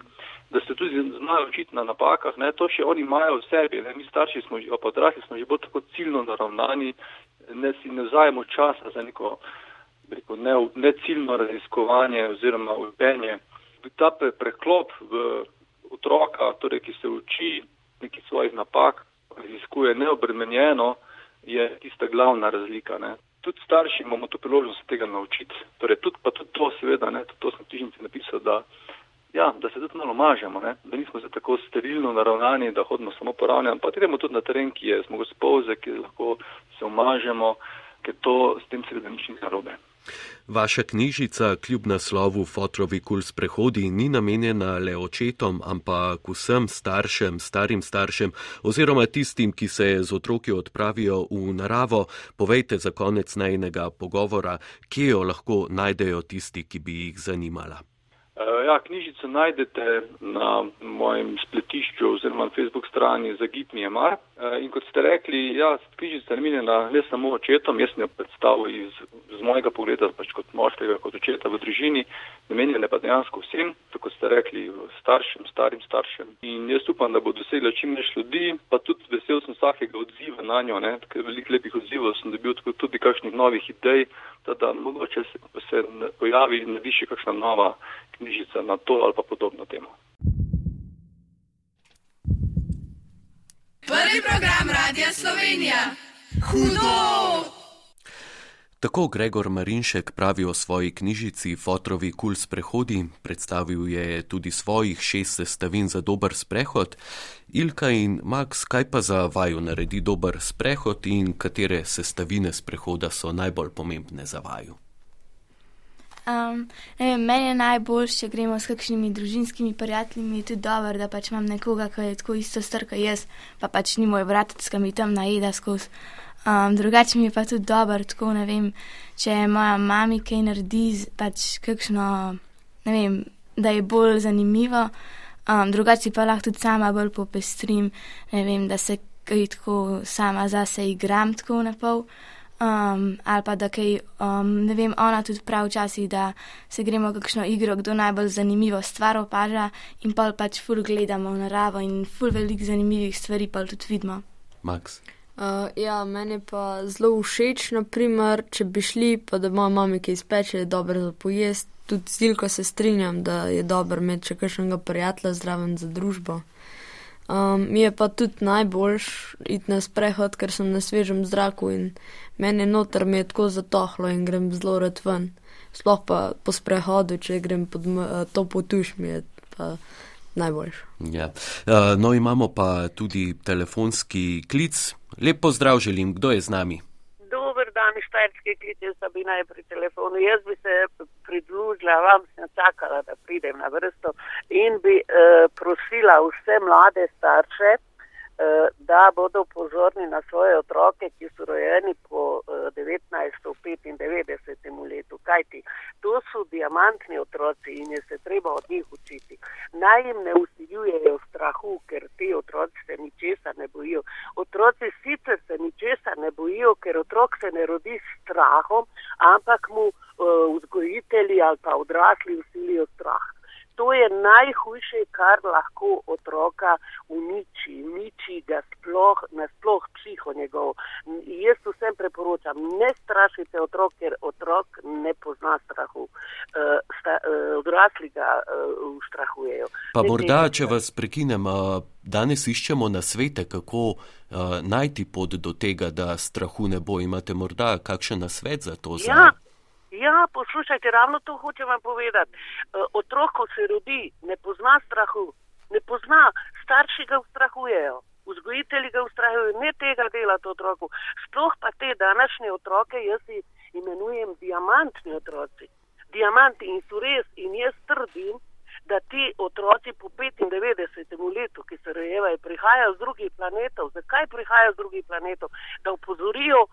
da se tudi znajo učiti na napakah. Ne, to še oni imajo v sebi. Ne, mi starši smo, pa odrasli smo že bolj tako ciljno naravnani, ne si ne vzajemo časa za neko rekel, ne, ne ciljno raziskovanje oziroma učenje. Ta pre, preklop v otroka, torej, ki se uči nekih svojih napak, raziskuje neobremenjeno, je tista glavna razlika. Ne tudi starši imamo to priložnost tega naučiti. Torej, tudi, pa tudi to, seveda, ne, tudi to sem v knjižnici napisal, da, ja, da se tudi malo mažemo, ne, da nismo se tako sterilno naravnani, da hodimo samo po ravni, ampak gremo tudi na teren, ki je smo spolze, ki lahko se omažemo, ker to s tem seveda nič ni narobe. Vaša knjižica, kljub naslovu Fotrovi kul sprehodi, ni namenjena le očetom, ampak vsem staršem, starim staršem oziroma tistim, ki se z otroki odpravijo v naravo. Povejte za konec najnega pogovora, kje jo lahko najdejo tisti, ki bi jih zanimala. Uh, ja, knjižico najdete na mojem spletišču oziroma na Facebook strani za Gip Mjemar. Uh, in kot ste rekli, ja, knjižica je namenjena ne samo očetom, jaz sem jo predstavil iz, z mojega pogleda, pač kot moškega, kot očeta v družini, namenjena pa dejansko vsem, tako ste rekli, staršem, starim staršem. In jaz upam, da bo dosegla čim več ljudi, pa tudi vesel sem vsakega odziva na njo, ne, ker veliko lepih odzivov sem dobil, tako tudi kakšnih novih idej, da, da mogoče se, se pojavi na više kakšna nova knjižica na to ali pa podobno temo. Prvi program Radia Slovenija. Hudo! Tako Gregor Marinšek pravi o svoji knjižici Fotrovi kul sprehodi, predstavil je tudi svojih šest sestavin za dober sprehod. Ilka in Max, kaj pa za vaju naredi dober sprehod in katere sestavine sprehoda so najbolj pomembne za vaju? Um, vem, meni je najbolj, če gremo s kakšnimi družinskimi prijatelji, tudi dobro, da pač imam nekoga, ki je tako isto strka jaz, pa pač ni moj brat, ki mi tam najeda skozi. Um, drugače mi je pa tudi dobro, tako ne vem, če moja mama kaj naredi, pač kakšno, ne vem, da je bolj zanimivo. Um, drugače pa lahko tudi sama bolj popestrim, ne vem, da se kaj tako sama zase igram, tako na pol. Um, ali pa da kaj, um, ne vem, ona tudi prav včasih, da se gremo kakšno igro, kdo najbolj zanimivo stvar opaža in pa pač ful gledamo v naravo in ful velik zanimivih stvari pa tudi vidimo. Max. Uh, ja, meni pa zelo všeč, naprimer, če bi šli, pa da moja mama kaj izpeče, je dobro za pojest. Tudi z Ilko se strinjam, da je dobro imeti še kakšnega prijatelja zraven za družbo. Um, mi je pa tudi najboljš iti na sprehod, ker sem na svežem zraku in meni noter mi je tako zatohlo in grem zelo rad ven. Sploh pa po sprehodu, če grem pod to potuš, mi je pa najboljš. Ja. Uh, no, imamo pa tudi telefonski klic. Lep pozdrav želim, kdo je z nami? Dober dan, štajerski klic, jaz sem bila pri telefonu. Jaz bi se pridružila, vam sem čakala, da pridem na vrsto in bi uh, prosila vse mlade starše, da bodo pozorni na svoje otroke, ki so rojeni po uh, 1995. letu. Kajti, to so diamantni otroci in je se treba od njih učiti. Naj jim ne usiljujejo strahu, ker ti otroci se ničesa ne bojijo. Otroci sicer se ničesa ne bojijo, ker otrok se ne rodi s strahom, ampak mu uh, vzgojitelji ali pa odrasli usilijo strah. To je najhujše, kar lahko otroka uniči, uniči ga sploh, nasploh psiho njegov. Jaz vsem preporočam, ne strašite otrok, ker otrok ne pozna strahu. Uh, sta, uh, odrasli ga uh, ustrahujejo. Pa Ne morda, tega- če vas prekinem, uh, danes iščemo na svete, kako uh, najti pot do tega, da strahu ne bo. Imate morda kakšen nasvet za to? Za... Ja, poslušajte, ravno to hočem vam povedati. Uh, otrok, ko se rodi, ne pozna strahu, ne pozna, starši ga ustrahujejo. Vzgojitelji ga ustrahujejo, ne tega delati otroku. Sploh pa te današnje otroke, jaz imenujem diamantni otroci. Diamanti in so res, in jaz trdim, da ti otroci po 95. letu, ki se rojevajo, prihajajo z drugih planetov. Zakaj prihajajo z drugih planetov? Da upozorijo uh,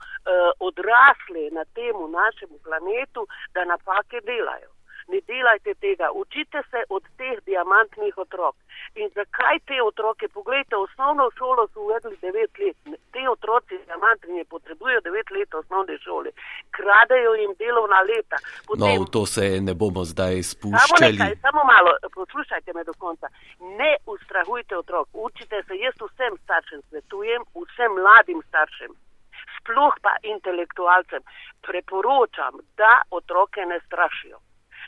odrasle na temu našemu planetu, da napake delajo. Ne delajte tega, učite se od teh diamantnih otrok. In zakaj te otroke? Poglejte, osnovno šolo so uvedli 9 let. Te otroci diamantni ne potrebujejo 9 let osnovne šole. Kradejo jim delovna leta. No, v to se ne bomo zdaj Samo spuščali. nekaj, samo malo, poslušajte me do konca. Ne ustrahujte otrok, učite se, jaz vsem staršem svetujem, vsem mladim staršem, sploh pa intelektualcem, preporočam, da otroke ne strašijo.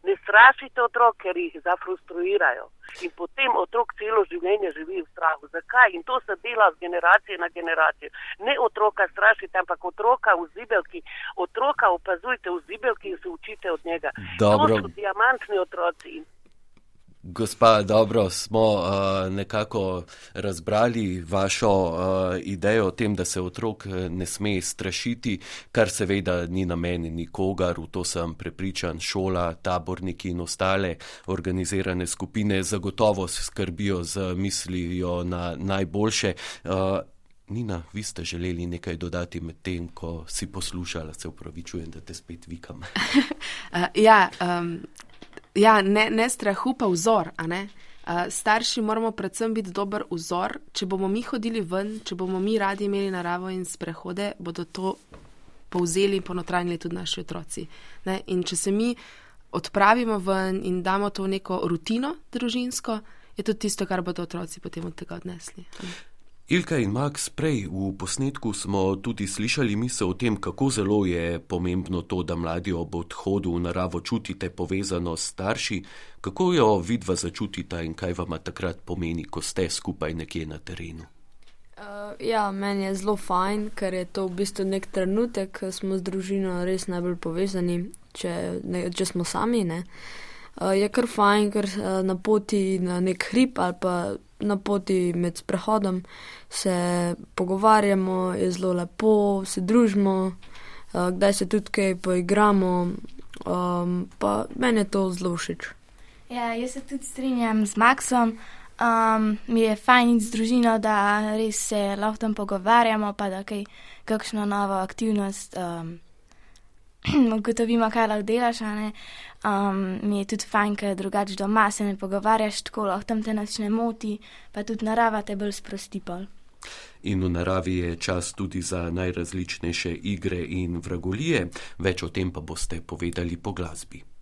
Ne strašite otrok, ker jih zafrustruirajo. In potem otrok celo življenje živi v strahu. Zakaj? In to se dela z generacije na generacijo. Ne otroka strašite, ampak otroka v zibelki. Otroka opazujte v zibelki in se učite od njega. Dobro. To so diamantni otroci. In Gospa, dobro, smo uh, nekako razbrali vašo uh, idejo o tem, da se otrok eh, ne sme strašiti, kar seveda ni namen nikogar, v to sem prepričan, šola, taborniki in ostale organizirane skupine zagotovo skrbijo z mislijo na najboljše. Uh, Nina, vi ste želeli nekaj dodati med tem, ko si poslušala, se upravičujem, da te spet vikam. Ja, um, Ja, ne, ne strahu, pa vzor. Uh, starši moramo predvsem biti dober vzor. Če bomo mi hodili ven, če bomo mi radi imeli naravo in sprehode, bodo to povzeli in ponotranili tudi naši otroci. Ne? In če se mi odpravimo ven in damo to neko rutino družinsko, je to tisto, kar bodo otroci potem od tega odnesli. Ilka in Max, prej v posnetku smo tudi slišali misel o tem, kako zelo je pomembno to, da mladi ob odhodu v naravo čutite povezano s starši. Kako jo vidva začutite in kaj vam takrat pomeni, ko ste skupaj nekje na terenu? Uh, ja, meni je zelo fajn, ker je to v bistvu nek trenutek, ko smo z družino res najbolj povezani, če, ne, če smo sami. Uh, je kar fajn, ker uh, na poti na nek hrib ali pa na poti med prehodom se pogovarjamo, je zelo lepo, se družimo, uh, kdaj se tudi kaj poigramo. Um, pa meni je to zelo všeč. Ja, jaz se tudi strinjam z Maxom. Um, mi je fajn z družino, da res se lahko tam pogovarjamo, pa da kaj, kakšno novo aktivnost um, ugotovimo, kaj lahko delaš. Um, mi je tudi fajn, ker drugače doma se ne pogovarjaš tako, lahko tam te nič ne moti, pa tudi narava te bolj sprosti pol. In v naravi je čas tudi za najrazličnejše igre in vragolije, več o tem pa boste povedali po glasbi.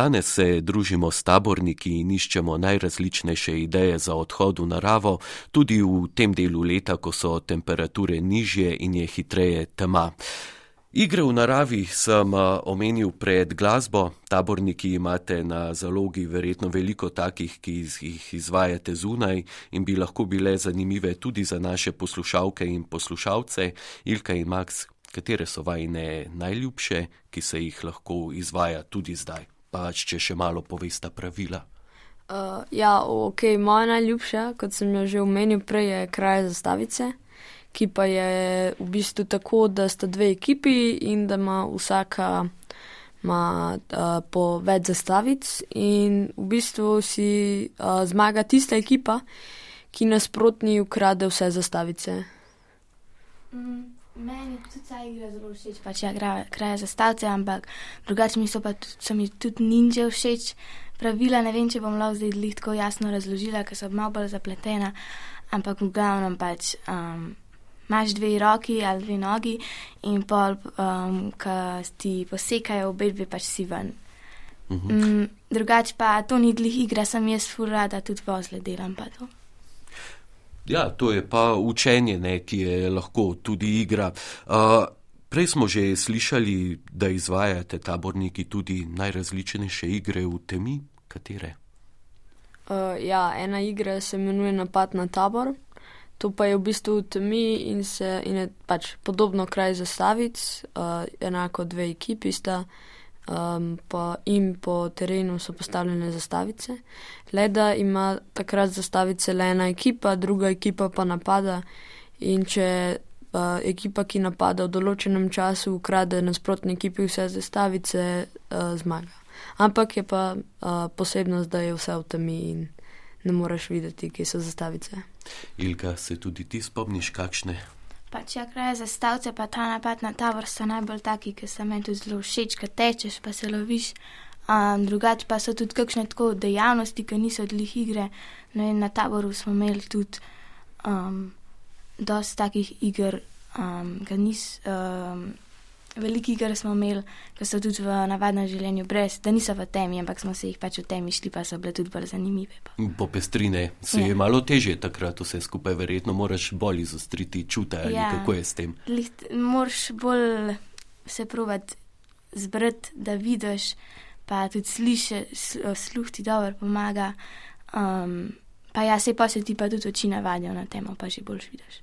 Danes se družimo s taborniki in iščemo najrazličnejše ideje za odhod v naravo, tudi v tem delu leta, ko so temperature nižje in je hitreje tema. Igre v naravi sem omenil pred glasbo. Taborniki imate na zalogi verjetno veliko takih, ki jih izvajate zunaj in bi lahko bile zanimive tudi za naše poslušalke in poslušalce. Ilka in Max, katere so vajne najljubše, ki se jih lahko izvaja tudi zdaj? Pač če še malo povesta pravila. Uh, ja, ok, moja najljubša, kot sem jo že omenil prej, je kraj zastavice, ki pa je v bistvu tako, da sta dve ekipi in da ima vsaka ima, uh, po več zastavic in v bistvu si uh, zmaga tista ekipa, ki nasprotni ukrade vse zastavice. Mm, meni tudi ta igra zelo všeč, pač ja, kraj zastavice, ampak drugače mi so pa tudi, so mi tudi ninja všeč. Pravila ne vem, če bom lahko zdaj tako jasno razložila, ker so malo bolj zapletena, ampak v glavnem pač um, imaš dve roki ali dve nogi in pol, um, ki ti posekajo obe dve, pač si ven. Mhm. Mm, drugače pa to ni dlih igra, sem jaz furada, tudi vozle delam pa to. Ja, to je pa učenje, ne, ki je lahko tudi igra. Uh, prej smo že slišali, da izvajate taborniki tudi najrazličnejše igre v temi. Katere? Uh, ja, ena igra se imenuje Napad na tabor. To pa je v bistvu v temi in, se, in je pač podobno kraj zastavic, uh, enako dve ekipi sta um, pa in po terenu so postavljene zastavice. Le da ima takrat zastavice le ena ekipa, druga ekipa pa napada in če uh, ekipa, ki napada v določenem času, ukrade nasprotni ekipi vse zastavice, uh, zmaga. Ampak je pa uh, posebnost, da je vse v temi in ne moreš videti, kje so zastavice. Ilka, se tudi ti spomniš kakšne? Pač ja, kraj za stavce, pa ta napad na tavor so najbolj taki, ki se meni tudi zelo všeč, ker tečeš, pa se loviš. Um, drugače pa so tudi kakšne tako dejavnosti, ki niso odlih igre. No in na taboru smo imeli tudi um, dosti takih iger, um, ki niso. Um, Veliki igre smo imeli, ki so tudi v navadnem življenju, brez, da niso v temi, ampak smo se jih pač v temi šli, pa so bile tudi bolj zanimive. Pa. Po pestrine se ja. je malo teže takrat vse skupaj, verjetno moraš bolj izostriti čute ali ja. kako je s tem. Liht, moraš bolj se provat zbrati, da vidiš, pa tudi slišiš, sluh ti dobro pomaga. Um, pa ja, se pa se ti pa tudi oči navadijo na temo, pa že boljš vidiš.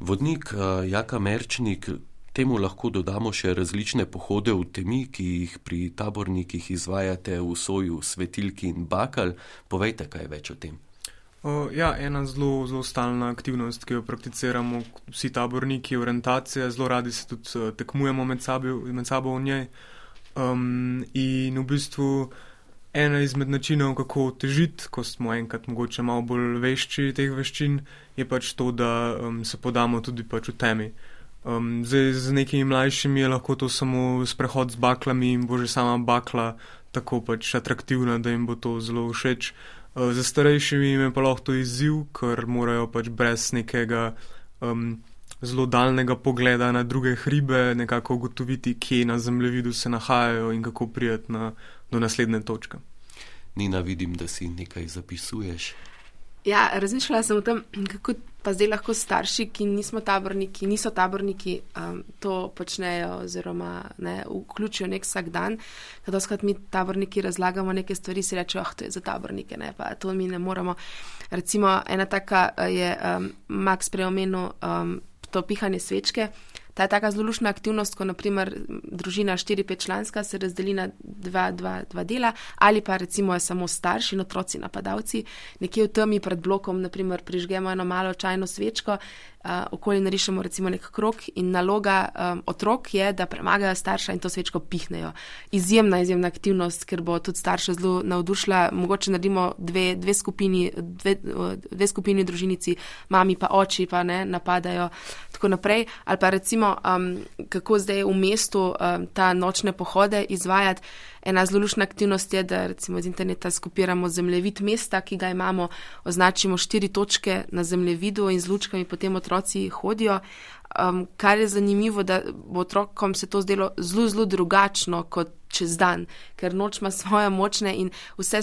Vodnik uh, Jaka Merčnik. Temu lahko dodamo še različne pohode v temi, ki jih pri tabornikih izvajate v soju svetilki in bakal. Povejte kaj več o tem. Uh, ja, ena zelo, zelo stalna aktivnost, ki jo prakticiramo vsi taborniki, je orientacija. Zelo radi se tudi uh, tekmujemo med, sabi, med sabo v njej. Um, in v bistvu ena izmed načinov, kako težiti, ko smo enkrat mogoče malo bolj vešči teh veščin, je pač to, da um, se podamo tudi pač v temi. Um, zdaj, z nekimi mlajšimi je lahko to samo sprehod z baklami in bo že sama bakla tako pač atraktivna, da jim bo to zelo všeč. Uh, za starejšimi je pa lahko to izziv, ker morajo pač brez nekega um, zelo daljnega pogleda na druge hribe nekako ugotoviti, kje na zemljevidu se nahajajo in kako prijeti do naslednje točke. Nina, vidim, da si nekaj zapisuješ. Ja, razmišljala sem o tem, kako pa zdaj lahko starši, ki nismo taborniki, niso taborniki, um, to počnejo oziroma ne, vključijo nek vsak dan. Kada skrat mi taborniki razlagamo neke stvari, si rečejo, ah, to je za tabornike, ne, pa to mi ne moramo. Recimo, ena taka je um, Max preomenil um, to pihanje svečke. Ta je taka zelo lušna aktivnost, ko naprimer družina 4-5 članska se razdeli na dva, dva, dva dela ali pa recimo je samo starši in otroci napadalci. Nekje v temi pred blokom naprimer prižgemo eno malo čajno svečko, okoli narišemo recimo nek krok in naloga um, otrok je, da premagajo starša in to svečko pihnejo. Izjemna, izjemna aktivnost, ker bo tudi starša zelo navdušila. Mogoče naredimo dve, dve, skupini, dve, dve skupini družinici, mami pa oči pa ne napadajo. Tako naprej, ali pa recimo, um, kako zdaj v mestu um, ta nočne pohode izvajati. Ena zelo lušna aktivnost je, da recimo z interneta skopiramo zemljevid mesta, ki ga imamo, označimo štiri točke na zemljevidu in z lučkami potem otroci hodijo. Um, kar je zanimivo, da bo otrokom se to zdelo zelo, zelo drugačno kot čez dan, ker noč ima svoje močne in vse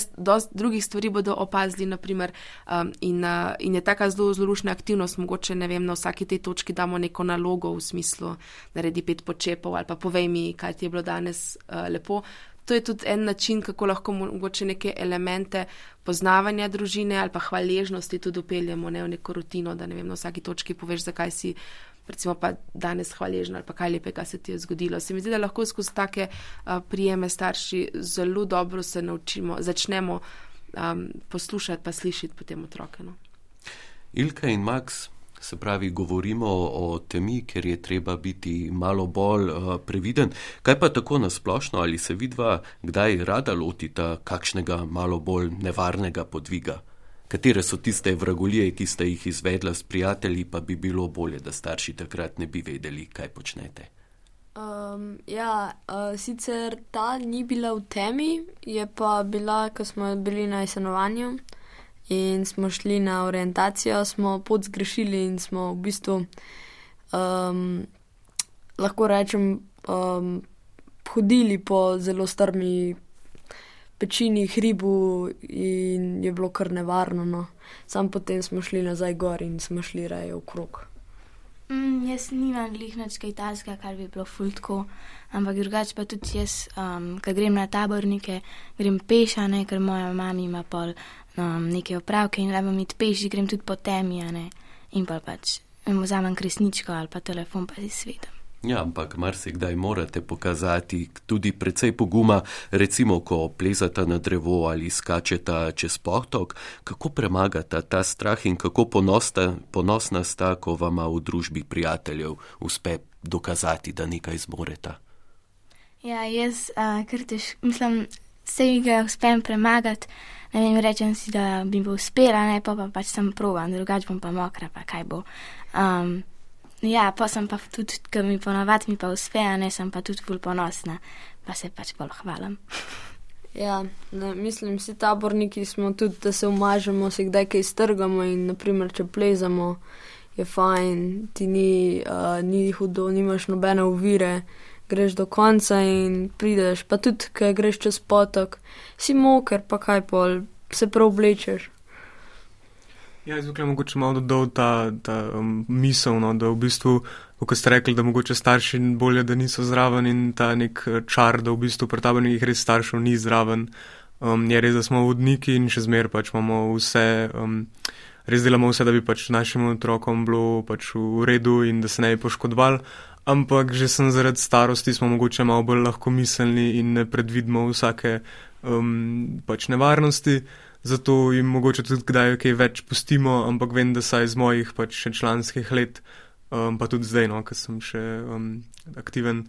drugih stvari bodo opazili, naprimer, um, in, uh, in je taka zelo, zelo lušna aktivnost, mogoče ne vem, na vsaki tej točki damo neko nalogo v smislu, naredi pet počepov ali pa povej mi, kaj ti je bilo danes uh, lepo to je tudi en način, kako lahko mogoče neke elemente poznavanja družine ali pa hvaležnosti tudi upeljemo ne, v neko rutino, da ne vem, na vsaki točki poveš, zakaj si. Recimo pa danes hvaležna ali pa kaj lepega se ti je zgodilo. Se mi zdi, da lahko skozi take uh, prijeme starši zelo dobro se naučimo, začnemo um, poslušati pa slišati potem otroke. No. Ilka in Max, se pravi, govorimo o temi, ker je treba biti malo bolj uh, previden. Kaj pa tako nasplošno, ali se vidva kdaj rada lotita kakšnega malo bolj nevarnega podviga? Katere so tiste vragolije, ki ste jih izvedla s prijatelji, pa bi bilo bolje, da starši takrat ne bi vedeli, kaj počnete? Um, ja, uh, sicer ta ni bila v temi, je pa bila, ko smo bili na stanovanju in smo šli na orientacijo, smo pot zgrešili in smo v bistvu, um, lahko rečem, um, hodili po zelo strmi pečini, hribu in je bilo kar nevarno. No. Sam potem smo šli nazaj gor in smo šli raje okrog. Mm, jaz nimam glih nič kaj tajskega, kar bi bilo fultko, ampak drugače pa tudi jaz, um, ko grem na tabornike, grem pešane, ker moja mama ima pol um, neke opravke in lepo mi peši, grem tudi po temi, in pa pač vzamem kresničko ali pa telefon, pa si svetem. Ja, ampak marsikdaj morate pokazati tudi precej poguma, recimo, ko plezata na drevo ali skačeta čez potok, kako premagata ta strah in kako ponosta, ponosna sta, ko vama v družbi prijateljev uspe dokazati, da nekaj zmoreta. Ja, jaz, uh, ker tež, mislim, vse ga uspem premagati ne vem, rečem si, da bi bo uspela, ne pa, pa pač sem prova, drugače bom pa mokra, pa kaj bo. Um, ja, pa sem pa tudi, ker mi ponovadi mi pa uspe, ne sem pa tudi bolj ponosna, pa se pač bolj hvalim. Ja, ne, mislim, vsi taborniki smo tudi, da se umažemo, se kdaj kaj strgamo in naprimer, če plezamo, je fajn, ti ni, uh, ni hudo, nimaš nobene uvire greš do konca in prideš, pa tudi, ker greš čez potok, si moker, pa kaj pol, se prav oblečeš. Ja, izvukaj mogoče malo dodal ta, ta um, misel, no, da v bistvu, kot ste rekli, da mogoče starši bolje, da niso zraven in ta nek eh, čar, da v bistvu pri tabornikih res staršev ni zraven. Um, je res, da smo vodniki in še zmer pač imamo vse, um, res delamo vse, da bi pač našim otrokom bilo pač v redu in da se ne bi poškodovali ampak že sem zaradi starosti, smo mogoče malo bolj lahko miselni in ne predvidimo vsake um, pač nevarnosti. Zato jim mogoče tudi kdaj kaj več pustimo, ampak vem, da saj iz mojih pač še članskih let, um, pa tudi zdaj, no, ker sem še um, aktiven,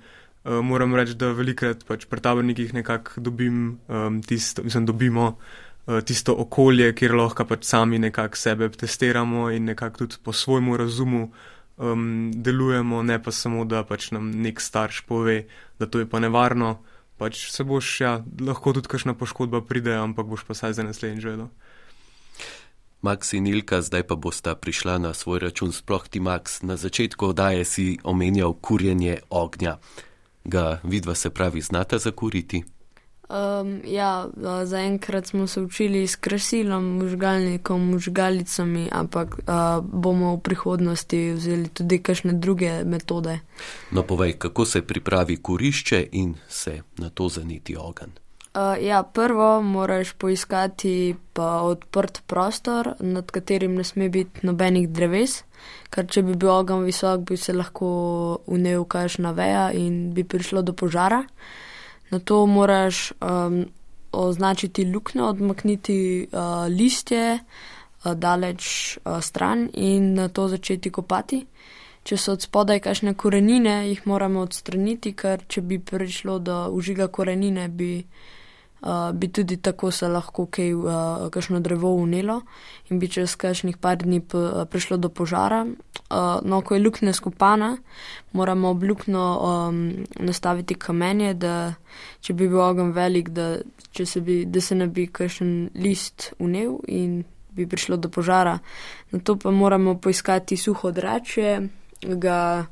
um, moram reči, da velikrat pač pri tabornikih nekako dobim um, tisto, mislim, dobimo uh, tisto okolje, kjer lahko pač sami nekako sebe testiramo in nekako tudi po svojmu razumu um, delujemo, ne pa samo, da pač nam nek starš pove, da to je pa nevarno. Pač se boš, ja, lahko tudi kakšna poškodba pride, ampak boš pa saj za naslednji želel. Max in Ilka, zdaj pa bosta prišla na svoj račun, sploh ti Max, na začetku oddaje si omenjal kurjenje ognja. Ga vidva se pravi, znata zakuriti? Um, ja, zaenkrat smo se učili s krasilom, možgalnikom, možgalicami, ampak uh, bomo v prihodnosti vzeli tudi kakšne druge metode. No, povej, kako se pripravi kurišče in se na to zaniti ogen. Uh, ja, prvo moraš poiskati pa odprt prostor, nad katerim ne sme biti nobenih dreves, ker če bi bil ogen visok, bi se lahko unel kažna veja in bi prišlo do požara. Na to moraš um, označiti luknje, odmakniti uh, listje uh, daleč uh, stran in na to začeti kopati. Če so od spodaj kakšne korenine, jih moramo odstraniti, ker če bi prišlo do užiga korenine, bi uh, bi tudi tako se lahko kaj, uh, kakšno drevo unelo in bi čez kakšnih par dni prišlo do požara. Uh, no, ko je luknja skupana, moramo ob luknjo um, nastaviti kamenje, da če bi bil ogen velik, da, se, bi, da se ne bi kakšen list unel in bi prišlo do požara. Na to pa moramo poiskati suho drače, ga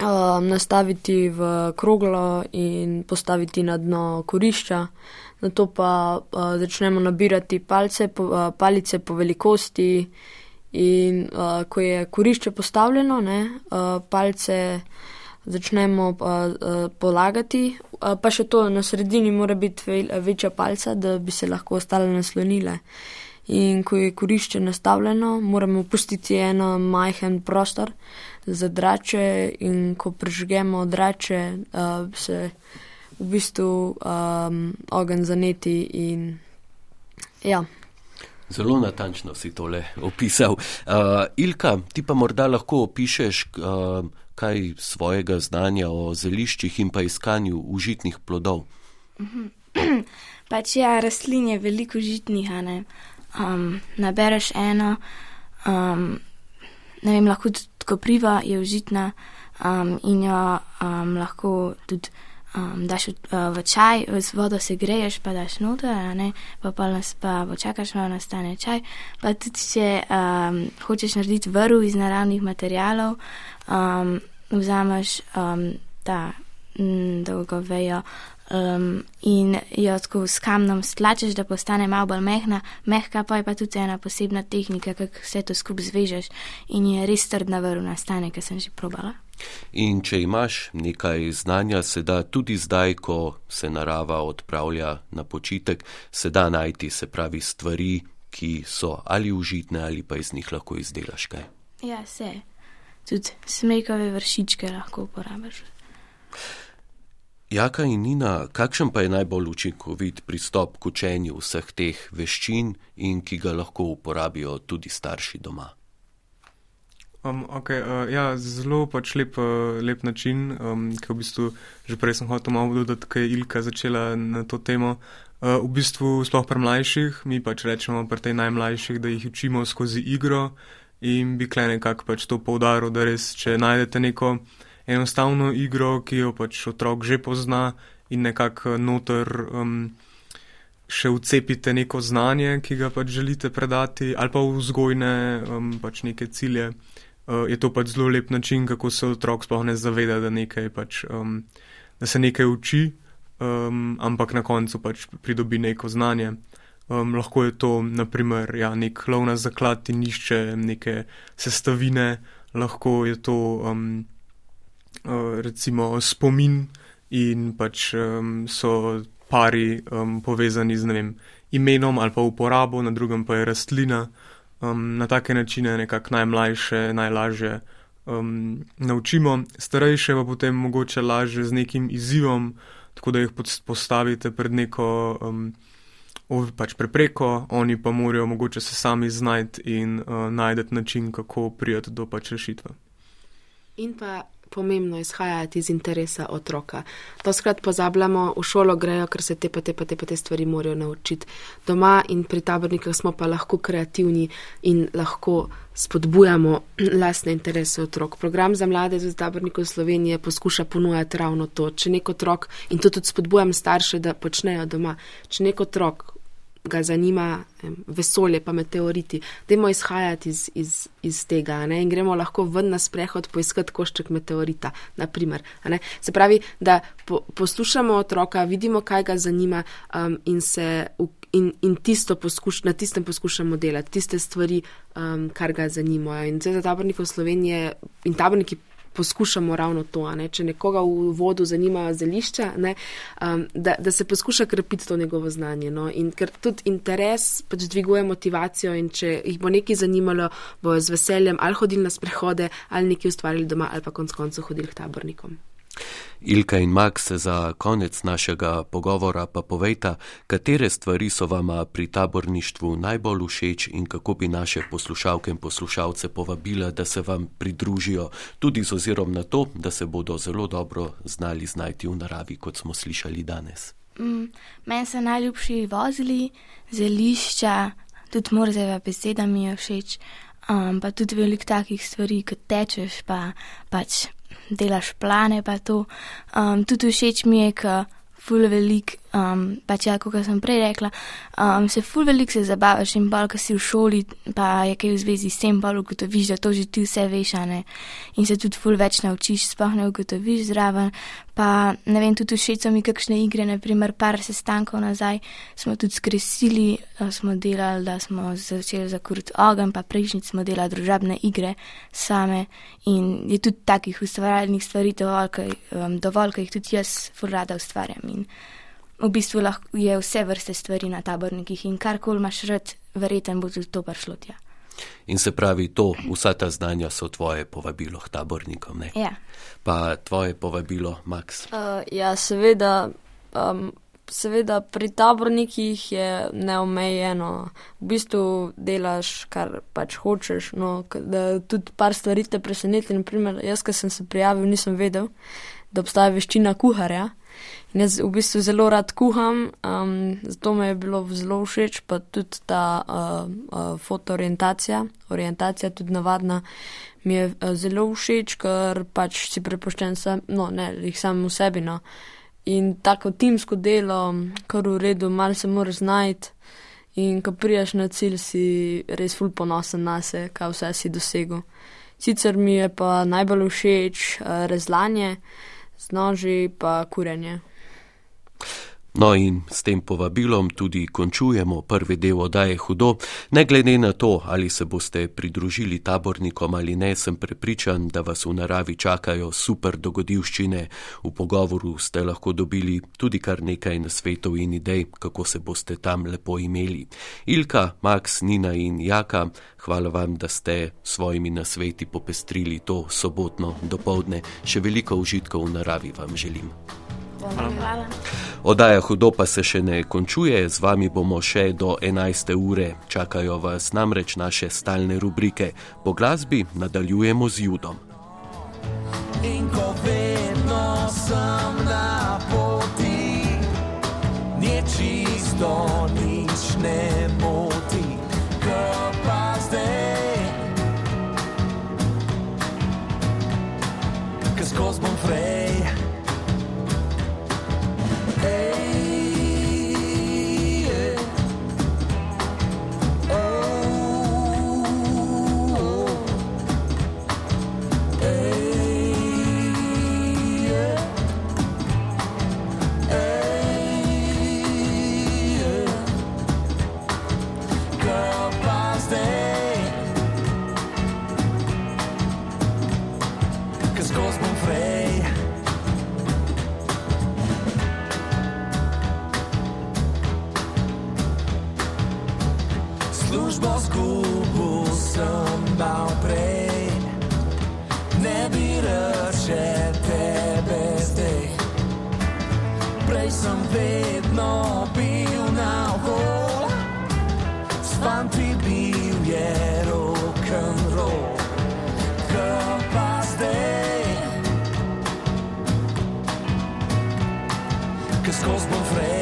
um, nastaviti v kroglo in postaviti na dno korišča. Na to pa uh, začnemo nabirati palce, po, uh, palice po velikosti in uh, ko je korišče postavljeno, ne, uh, palce začnemo uh, uh, polagati, uh, pa še to na sredini mora biti večja palca, da bi se lahko ostale naslonile. In ko je korišče nastavljeno, moramo pustiti eno majhen prostor za drače, in ko prežgemo drače, uh, se v bistvu um, ogen zaneti. In, ja. Zelo natančno si tole opisal. Uh, Ilka, ti pa morda lahko opišeš uh, kaj svojega znanja o zeliščih in pa iskanju užitnih plodov. pač ja, rastlin je veliko užitnih, a ne um, nabereš eno, um, ne vem, lahko tudi kopriva je užitna um, in jo um, lahko tudi um, daš v, uh, v čaj, z vodo se greješ, pa daš noter, ne, pa pa nas pa počakaš, malo nastane čaj. Pa tudi, če um, hočeš narediti vrv iz naravnih materijalov, um, vzameš um, ta mm, dolgo vejo um, in jo tako s kamnom stlačeš, da postane malo bolj mehna, mehka pa je pa tudi ena posebna tehnika, kako vse to skupaj zvežeš in je res trdna vrv nastane, ker sem že probala. In če imaš nekaj znanja, se da tudi zdaj, ko se narava odpravlja na počitek, se da najti, se pravi, stvari, ki so ali užitne ali pa iz njih lahko izdelaš kaj. Ja, vse. Tudi smekove vršičke lahko uporabiš. Jaka in Nina, kakšen pa je najbolj učinkovit pristop k učenju vseh teh veščin in ki ga lahko uporabijo tudi starši doma? Um, okay, uh, ja, zelo pač lep, uh, lep način, um, ki v bistvu že prej sem hotel malo dodati, kaj je Ilka začela na to temo. Uh, v bistvu, sploh pri mlajših, mi pač rečemo pri tej najmlajših, da jih učimo skozi igro in bi kle nekako pač to poudaril, da res, če najdete neko enostavno igro, ki jo pač otrok že pozna in nekako noter um, še vcepite neko znanje, ki ga pač želite predati, ali pa vzgojne um, pač neke cilje. Uh, je to pač zelo lep način, kako se otrok sploh ne zaveda, da, pač, um, da se nekaj uči, um, ampak na koncu pač pridobi neko znanje. Um, lahko je to, naprimer, ja, nek lov na zaklad in nišče neke sestavine, lahko je to. Um, Eh, recimo spomin in pač um, so pari um, povezani z vem, imenom ali pa uporabo, na drugem pa je rastlina. Um, na take načine nekako najmlajše, najlažje um, naučimo, starejše pa potem mogoče lažje z nekim izzivom, tako da jih postavite pred neko um, pač prepreko, oni pa morajo mogoče se sami znajti in uh, najti način, kako prijeti do pač rešitve. In pa pomembno izhajati iz interesa otroka. To skrat pozabljamo, v šolo grejo, ker se te pa te pa te pa te stvari morajo naučiti. Doma in pri tabornikah smo pa lahko kreativni in lahko spodbujamo lastne interese otrok. Program za mlade z tabornikov Slovenije poskuša ponujati ravno to. Če nek otrok, in to tudi spodbujam starše, da počnejo doma, če nek otrok ga zanima vesolje, pa meteoriti. Dajmo izhajati iz, iz, iz tega ne? in gremo lahko ven na sprehod poiskati košček meteorita. Naprimer, Se pravi, da po, poslušamo otroka, vidimo, kaj ga zanima um, in, se, in, in tisto poskuš, na tistem poskušamo delati, tiste stvari, um, kar ga zanimajo. In zdaj za tabornike v Sloveniji in taborniki poskušamo ravno to. Ne? Če nekoga v vodu zanima zelišča, ne, um, da, da se poskuša krepiti to njegovo znanje. No? In ker tudi interes pač dviguje motivacijo in če jih bo nekaj zanimalo, bo z veseljem ali hodili na sprehode ali nekaj ustvarili doma ali pa konc koncev hodili k tabornikom. Ilka in Max, za konec našega pogovora pa povejta, katere stvari so vama pri taborništvu najbolj všeč in kako bi naše poslušalke in poslušalce povabila, da se vam pridružijo, tudi z ozirom na to, da se bodo zelo dobro znali znajti v naravi, kot smo slišali danes. Mm, meni so najljubši vozili, zelišča, tudi morzeve besede mi je všeč, um, pa tudi veliko takih stvari, kot tečeš, pa pač delaš plane, pa to. Um, tudi všeč mi je, ker ful velik Um, pač ja, kot sem prej rekla, um, se ful veliko se zabavaš in bolj, ko si v šoli, pa je kaj v zvezi s tem, bolj ugotoviš, da to že ti vse veš, ne. In se tudi ful več naučiš, sploh ne ugotoviš zraven. Pa ne vem, tudi všeč so mi kakšne igre, naprimer par sestankov nazaj smo tudi skresili, smo delali, da smo začeli zakuriti ogen, pa prejšnjič smo delali družabne igre same in je tudi takih ustvarjalnih stvari dovolj, kaj, um, dovolj, kaj jih tudi jaz ful rada ustvarjam. In, v bistvu lahko je vse vrste stvari na tabornikih in karkoli imaš rad, verjeten bo tudi to prišlo tja. In se pravi, to, vsa ta znanja so tvoje povabilo k tabornikom, ne? Ja. Pa tvoje povabilo, Max? Uh, ja, seveda, um, seveda pri tabornikih je neomejeno. V bistvu delaš, kar pač hočeš. No, da tudi par stvari te preseneti. Naprimer, jaz, ki sem se prijavil, nisem vedel, da obstaja veščina kuharja. In jaz v bistvu zelo rad kuham, um, zato mi je bilo zelo všeč, pa tudi ta uh, uh, fotoorientacija, orientacija tudi navadna, mi je uh, zelo všeč, ker pač si prepoščen sam, no ne, jih sam v sebi, no. In tako timsko delo, kar v redu, malo se moraš znajti in ko prijaš na cilj, si res ful ponosen na se, kaj vse si dosegel. Sicer mi je pa najbolj všeč uh, rezlanje z noži pa kurenje. No in s tem povabilom tudi končujemo prvi del oddaje Hudo. Ne glede na to, ali se boste pridružili tabornikom ali ne, sem prepričan, da vas v naravi čakajo super dogodivščine. V pogovoru ste lahko dobili tudi kar nekaj nasvetov in idej, kako se boste tam lepo imeli. Ilka, Max, Nina in Jaka, hvala vam, da ste svojimi nasveti popestrili to sobotno dopoldne. Še veliko užitkov v naravi vam želim. Hvala. Oddaja hudo pa se še ne končuje, z vami bomo še do 11. ure. Čakajo vas namreč naše stalne rubrike. Po glasbi nadaljujemo z judom. In ko vedno sem na poti, nečisto nič ne moti, ko pa zdaj, ko skozi bom frej. Službo zgubil sem mal prej, ne bi reče tebe zdaj. Prej sem vedno bil na okol, s fanti bil je rock and roll. Ko pa zdaj, ko skozi bom frej.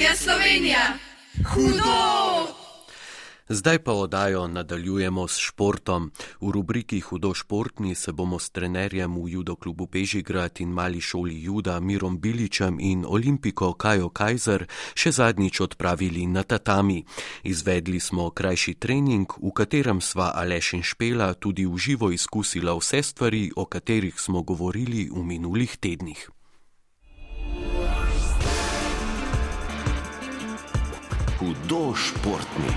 Radia Slovenija. Hudo! Zdaj pa odajo nadaljujemo s športom. V rubriki Hudo športni se bomo s trenerjem v judo klubu Bežigrad in mali šoli juda Mirom Biličem in olimpiko Kajo Kajzer še zadnjič odpravili na tatami. Izvedli smo krajši trening, v katerem sva Aleš in Špela tudi v živo izkusila vse stvari, o katerih smo govorili v minulih tednih. Hudo športni.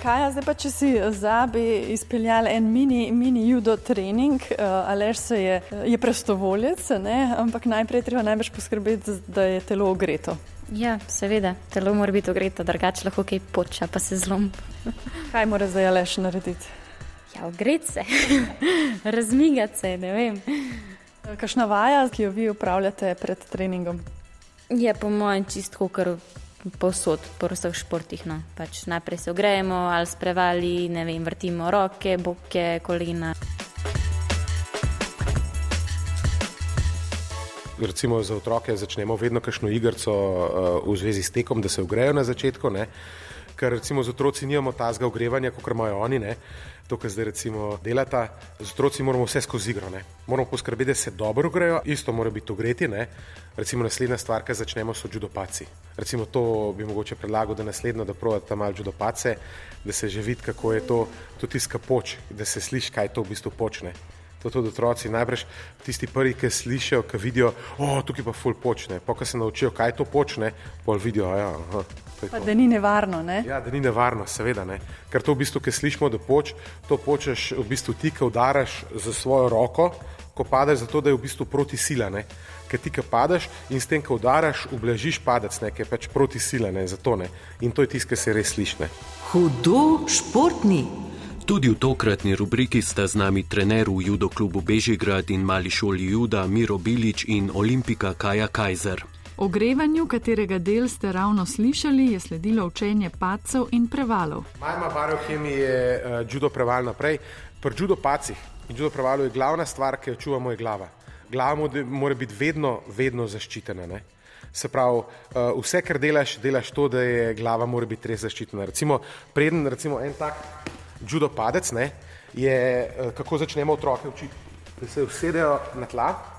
Kaj, zdaj pa, če si za, bi izpeljali en mini, mini judo trening, uh, Alež se je, je prostovoljec, ne? ampak najprej treba najbrž poskrbeti, da je telo ogreto. Ja, seveda, telo mora biti ogreto, drugače lahko kaj poča, pa se zlom. Kaj mora zdaj Alež narediti? Ja, ogret se, razmigati se, ne vem. Kakšna vaja, ki jo vi upravljate pred treningom? Je po mojem čistko, kar povsod, po vseh športih. No. Pač najprej se ogrejemo ali sprevali, ne vem, vrtimo roke, boke, kolena. Recimo za otroke začnemo vedno kakšno igrico uh, v zvezi s tekom, da se ogrejo na začetku, ne? Ker recimo z otroci nimamo tazga ogrevanja, kot imajo oni, ne? to, kar zdaj recimo delata. Z otroci moramo vse skozi igro, ne? moramo poskrbeti, da se dobro ogrejo, isto mora biti ogreti. Ne? Recimo naslednja stvar, ki začnemo, so judopaci. Recimo to bi mogoče predlagal, da naslednjo, da provate malo judopace, da se že vidi, kako je to tudi tiska poč, da se sliši, kaj to v bistvu počne. To tudi otroci najbrž tisti prvi, ki slišijo, ki vidijo, o, tukaj pa ful počne. Pa, ko se naučijo, kaj to počne, pol vidijo, ja, aha, Pa to. da ni nevarno, ne? Ja, da ni nevarno, seveda ne. Ker to v bistvu, ki slišimo, da poč, to počeš v bistvu ti, ki udaraš z svojo roko, ko padeš, zato da je v bistvu proti sila, ne. Ker ti, ki padeš in s tem, ko udaraš, ublažiš padec, ne, ker je pač proti sila, ne, zato ne. In to je tisto, kar se res sliši, ne. Hudo športni. Tudi v tokratni rubriki sta z nami trener v judo klubu Bežigrad in mali šoli juda Miro Bilič in olimpika Kaja Kajzer. Ogrevanju, katerega del ste ravno slišali, je sledilo učenje padcev in prevalov. Majma Barohemi je uh, judo preval naprej. Pri judo pacih in judo prevalu je glavna stvar, ki jo čuvamo, je glava. Glava mora biti vedno, vedno zaščitena. Ne? Se pravi, uh, vse, kar delaš, delaš to, da je glava mora biti res zaščitena. Recimo, preden recimo en tak judo padec, ne, je uh, kako začnemo otroke učiti. Da se usedejo na tla,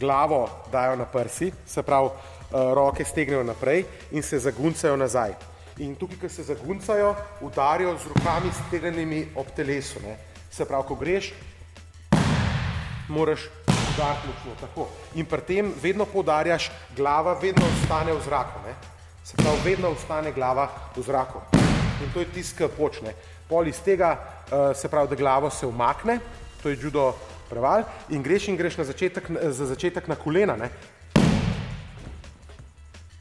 glavo dajo na prsi, se pravi, uh, roke stegnejo naprej in se zaguncajo nazaj. In tukaj, ko se zaguncajo, udarijo z rokami stegnenimi ob telesu. Ne. Se pravi, ko greš, moraš udariti močno. Tako. In pri tem vedno poudarjaš, glava vedno ostane v zraku. Ne. Se pravi, vedno ostane glava v zraku. In to je tisto, kar počne. Pol iz tega uh, se pravi, da glavo se umakne, to je judo preval, in greš in greš na začetek, za začetek na kolena. Ne.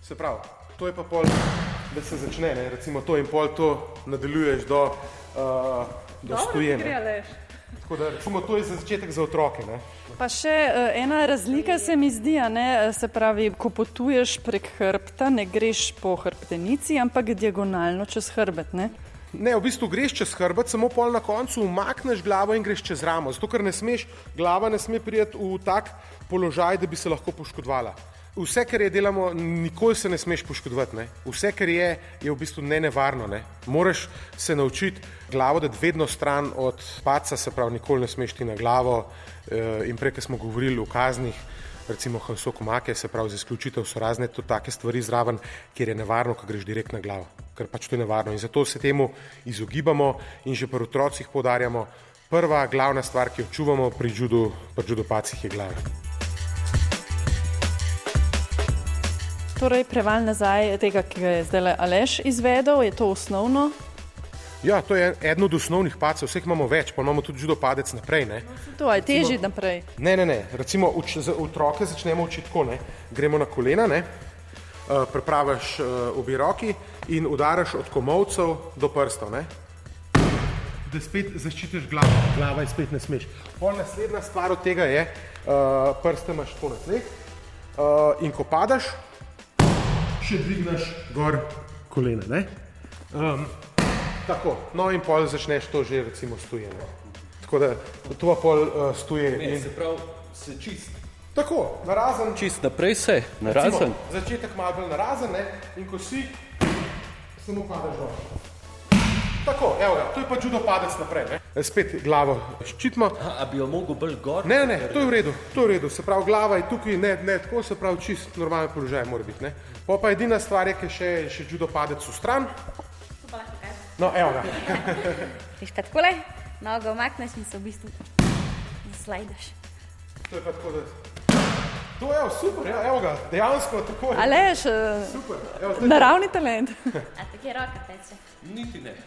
Se pravi, to je pa pol, da se začne, ne. recimo to in pol to nadaljuješ do, uh, do stojene. Tako da recimo to je za začetek za otroke. Ne. Pa še uh, ena razlika se mi zdi, ne, eh, se pravi, ko potuješ prek hrbta, ne greš po hrbtenici, ampak diagonalno čez hrbet. Ne? Ne, v bistvu greš čez hrbet, samo pol na koncu umakneš glavo in greš čez ramo. Zato, ker ne smeš, glava ne sme priti v tak položaj, da bi se lahko poškodovala. Vse, kar je delamo, nikoli se ne smeš poškodovati. Ne? Vse, kar je, je v bistvu ne nevarno. Ne? Moraš se naučiti glavo dati vedno stran od paca, se pravi, nikoli ne smeš ti na glavo. Eh, In prej, ko smo govorili o kaznih, recimo Hansokomake, se pravi, za izključitev so razne to take stvari zraven, kjer je nevarno, ko greš direkt na glavo, ker pač to je nevarno. In zato se temu izogibamo in že pri otrocih podarjamo, prva glavna stvar, ki jo čuvamo pri judu, pri judopacih je glava. Torej, preval nazaj tega, ki ga je zdaj Aleš izvedel, je to osnovno. Ja, to je eden od osnovnih pacev, vseh imamo več, pa imamo tudi judo padec naprej. Ne? To je teži naprej. Ne, ne, ne. Recimo uč, za otroke začnemo učiti tako, ne. Gremo na kolena, ne. Uh, prepraviš uh, obi roki in udaraš od komovcev do prstov, ne. Da spet zaščitiš glavo, glava je spet ne smeš. Pol naslednja stvar od tega je, uh, prste imaš tako na tleh uh, in ko padaš, še dvigneš gor kolena, ne. Um, tako, no in pol začneš to že recimo stojeno. Tako da to pa pol uh, stoje Ne, in se pravi, se čist. Tako, narazen. Čist naprej se, narazen. Recimo, začetek malo bolj narazen, ne? in ko si, samo padeš dol. Tako, evo ga, to je pa judo padec naprej. Ne? Spet glavo ščitimo. A, a bi jo mogel bolj gor? Ne, ne, to je v redu, to je v redu. Se pravi, glava je tukaj, ne, ne tako, se pravi, čist normalen položaj mora biti. Ne? Po pa edina stvar je, ki še, še judo padec v stran. No, evo ga. Veš pa takole, nogo omakneš in se v bistvu zaslajdaš. To je pa tako, da... To je, super, ja, evo ga, dejansko tako je. Aleš, Super, evo, naravni talent. A tako je roka teče. Niti ne.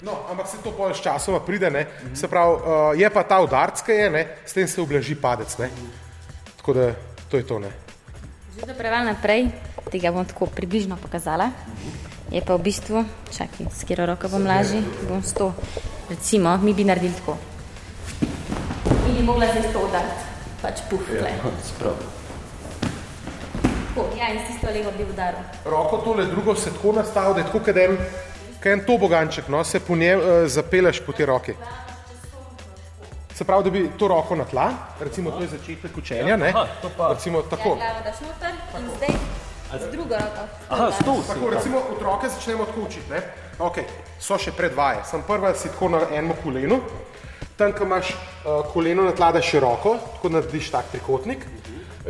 No, ampak se to pol s časoma pride, ne? se pravi, uh, je pa ta udarc, ki je, ne? s tem se ublaži padec. Ne? Tako da to je to. Ne? Že za preval naprej, tega bom tako približno pokazala. Je pa v bistvu, čakaj, s katero roko bom lažji, bom s to. Recimo, mi bi naredili tako. Mi bi mogla zdaj s to udariti, pač puf, tle. sprav. Tako, ja, in s tisto levo bi udaril. Roko tole drugo se tako nastavi, da je tako, kot en, kot en toboganček, no? se po njem uh, zapeleš po te roke. Se pravi, da bi to roko na tla, recimo to je začetek učenja, ne? Aha, to pa- recimo tako. Ja, glavo daš noter in zdaj z drugo roko. Aha, s to Tako, recimo otroke začnemo tako učiti. Ne? Okay. So še predvaje. Sem prva si tako na enem kolenu, tam, ko imaš uh, koleno na tla, da široko, tako narediš tak trikotnik,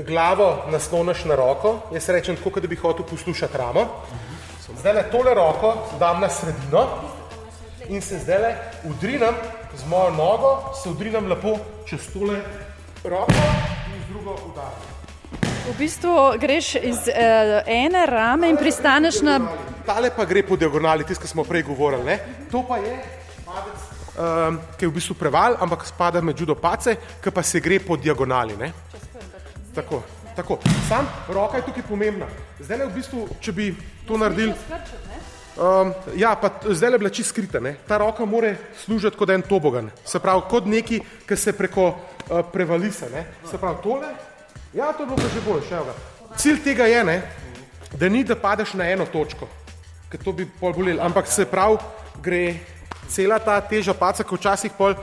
glavo nasloniš na roko, jaz rečem tako, kot da bi hotel poslušati ramo. Zdaj le tole roko dam na sredino in se zdaj le udrinam z mojo nogo, se udrinam lepo čez tole roko in z drugo udarim. V bistvu greš iz uh, ene rame in pristaneš na. Tale pa gre po diagonali, tisto, kar smo prej govorili. Ne? To pa je padec, um, ki je v bistvu preval, ampak spada med judo pace, ki pa se gre po diagonali. Ne? Tako, tako. Sam roka je tukaj pomembna. Zdaj le v bistvu, če bi to naredili. Um, ja, pa zdaj je bila čisto skrita. Ne? Ta roka mora služiti kot en tobogan. Se pravi, kot neki, ki se preko uh, prevalisa. Ne? Se pravi, tole. Ja, to je bilo pa že boljše. evo ga. Cilj tega je, ne, da ni, da padeš na eno točko, ker to bi pol bolelo. Ampak se pravi, gre cela ta teža paca, ko včasih pol,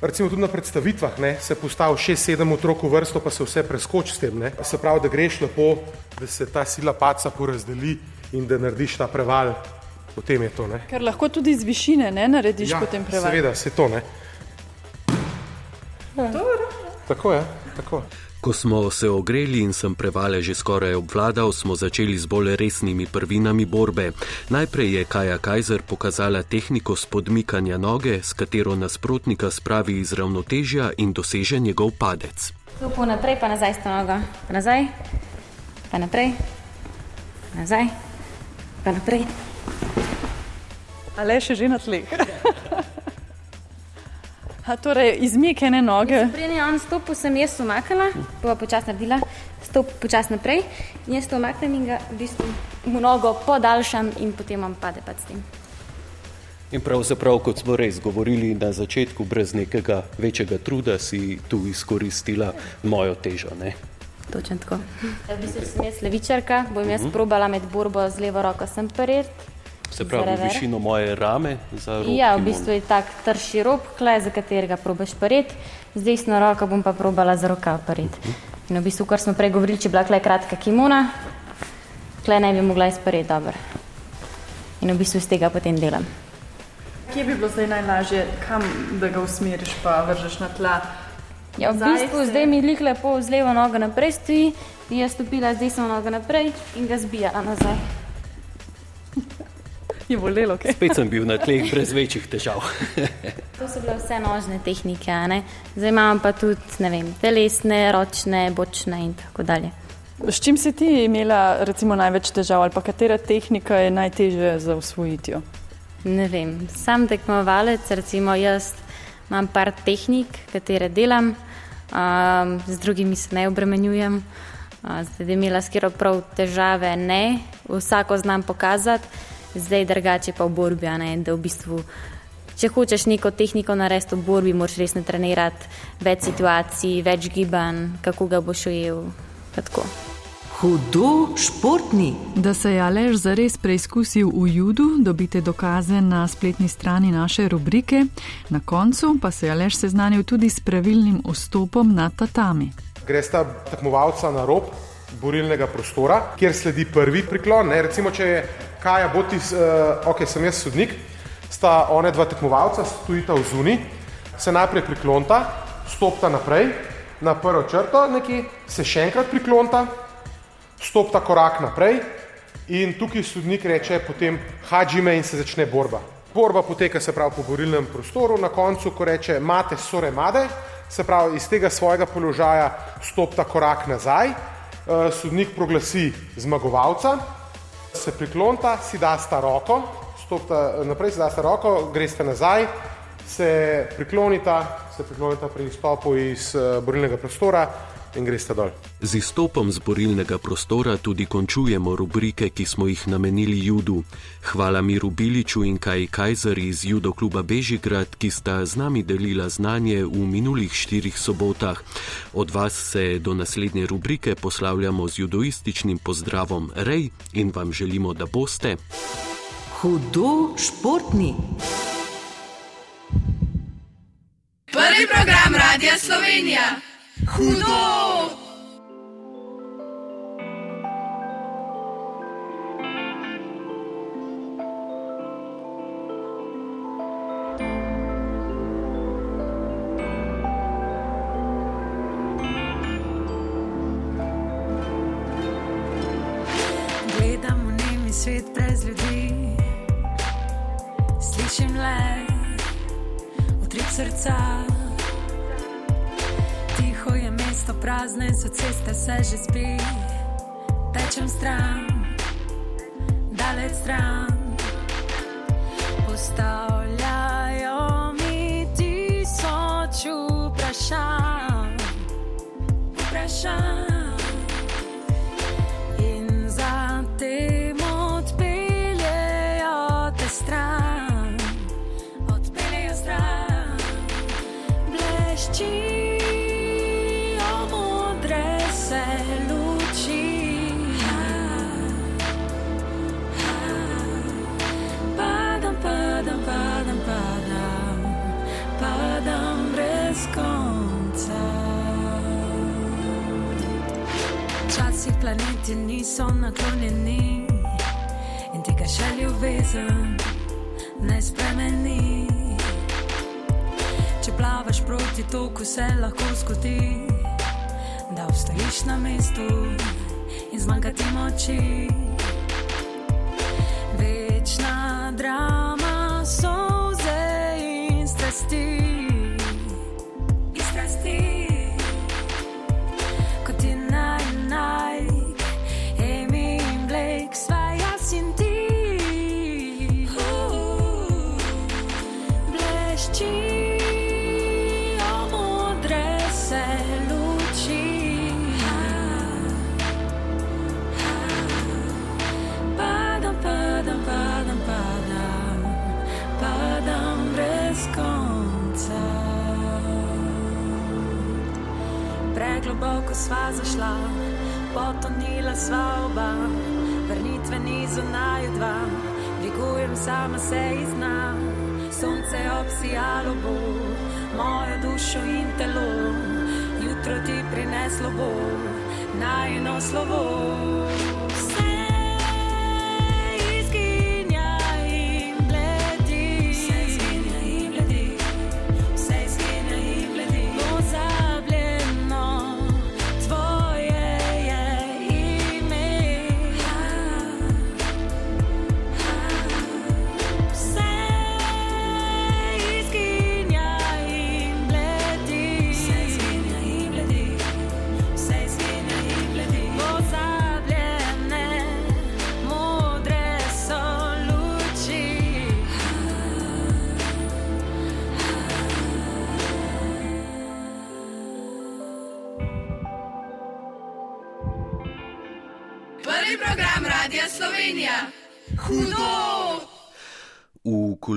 recimo tudi na predstavitvah, ne, se postavi 6-7 otrok v vrsto, pa se vse preskoči s tem. Ne. Se pravi, da greš lepo, da se ta sila paca porazdeli in da narediš ta preval. Potem je to. Ne. Ker lahko tudi z višine ne narediš Ja, potem preval. Seveda, se to ne. Tako je, tako. Ko smo se ogreli in sem prevale že skoraj obvladal, smo začeli z bolj resnimi prvinami borbe. Najprej je Kaja Kajzer pokazala tehniko spodmikanja noge, s katero nasprotnika spravi iz ravnotežja in doseže njegov padec. Stopu naprej, pa nazaj s to nogo. Pa nazaj, pa naprej, nazaj, pa naprej. Ale še že na tleh. A torej, izmik ene noge. Preden je on stopil, sem jaz umaknila, pa počasi naredila, stop počasi naprej in jaz to umaknem in ga v bistvu mu nogo podaljšam in potem on pade pač s tem. In pravzaprav, kot smo res govorili na začetku, brez nekega večjega truda si tu izkoristila mojo težo. Ne? Točno tako. V bistvu sem jaz levičarka, bom jaz probala med borbo z levo roko sem pred. Se pravi, v višino moje rame za rob. Ja, v bistvu je tak trši rob, kle, za katerega probaš paret, z desno roko bom pa probala za rokav paret. In v bistvu, kar smo prej govorili, če bila kle kratka kimona, kle ne bi mogla izparet dobro. In v bistvu iz tega potem delam. Kje bi bilo zdaj najlažje, kam da ga usmeriš, pa vržeš na tla? Ja, v bistvu zdaj mi lih lepo z levo nogo naprej stoji, in jaz stopila z desno nogo naprej in ga zbijala nazaj. Je bolelo, kaj? Spet sem bil na tleh brez večjih težav. To so bile vse nožne tehnike, a ne? zdaj imamo pa tudi ne vem, telesne, ročne, bočne in tako dalje. S čim si ti imela recimo, največ težav, ali pa katera tehnika je najtežja za usvojitev? Ne vem, sam tekmovalec, recimo jaz imam par tehnik, katere delam, um, z drugimi se ne obremenjujem. Uh, zdaj, da imela skoro prav težave, ne, vsako znam pokazati, zdaj drugače pa v borbi, a ne, da v bistvu. Če hočeš neko tehniko narediti v borbi, moraš res ne trenirati več situacij, več gibanj, kako ga boš ujel. pa tako. Hudo športni. Da se je Aleš zares preizkusil v judu, dobite dokaze na spletni strani naše rubrike. Na koncu pa se je Aleš seznanil tudi s pravilnim vstopom na tatami. Gresta tekmovalca na rob borilnega prostora, kjer sledi prvi priklon. Ne? Recimo, če je Kaja Botis, uh, ok, sem jaz sodnik, sta one dva tekmovalca, stojita v zuni, se najprej priklonta, stopta naprej na prvo črto, nekje, se še enkrat priklonta, stopta korak naprej in tukaj sodnik reče potem hađime in se začne borba. Borba poteka se pravi po borilnem prostoru, na koncu, ko reče mate sore made, se pravi iz tega svojega položaja stopta korak nazaj, eh, sodnik proglasi zmagovalca, se priklonta, si dasta roko, stopta naprej, si dasta roko, greste nazaj, se priklonita, se priklonita pri izstopu iz eh, borilnega prostora in greste dol. Z izstopom z borilnega prostora tudi končujemo rubrike, ki smo jih namenili judu. Hvala Miru Biliču in Kaj Kajzer iz Judo kluba Bežigrad, ki sta z nami delila znanje v minulih štirih sobotah. Od vas se do naslednje rubrike poslavljamo z judoističnim pozdravom Rej in vam želimo, da boste. Hudo športni. Prvi program Radia Slovenija. Hudo! Gledam se že spi, tečem stran, daleč stran. Postavljajo niso naklonjeni in tega še ljubezen ne spremeni. Če plavaš proti toku, se lahko zgodi, da obstojiš na mestu in zmanjka ti moči. Večna drama, solze in strasti. Jutro ti prineslo bo, najno slovo.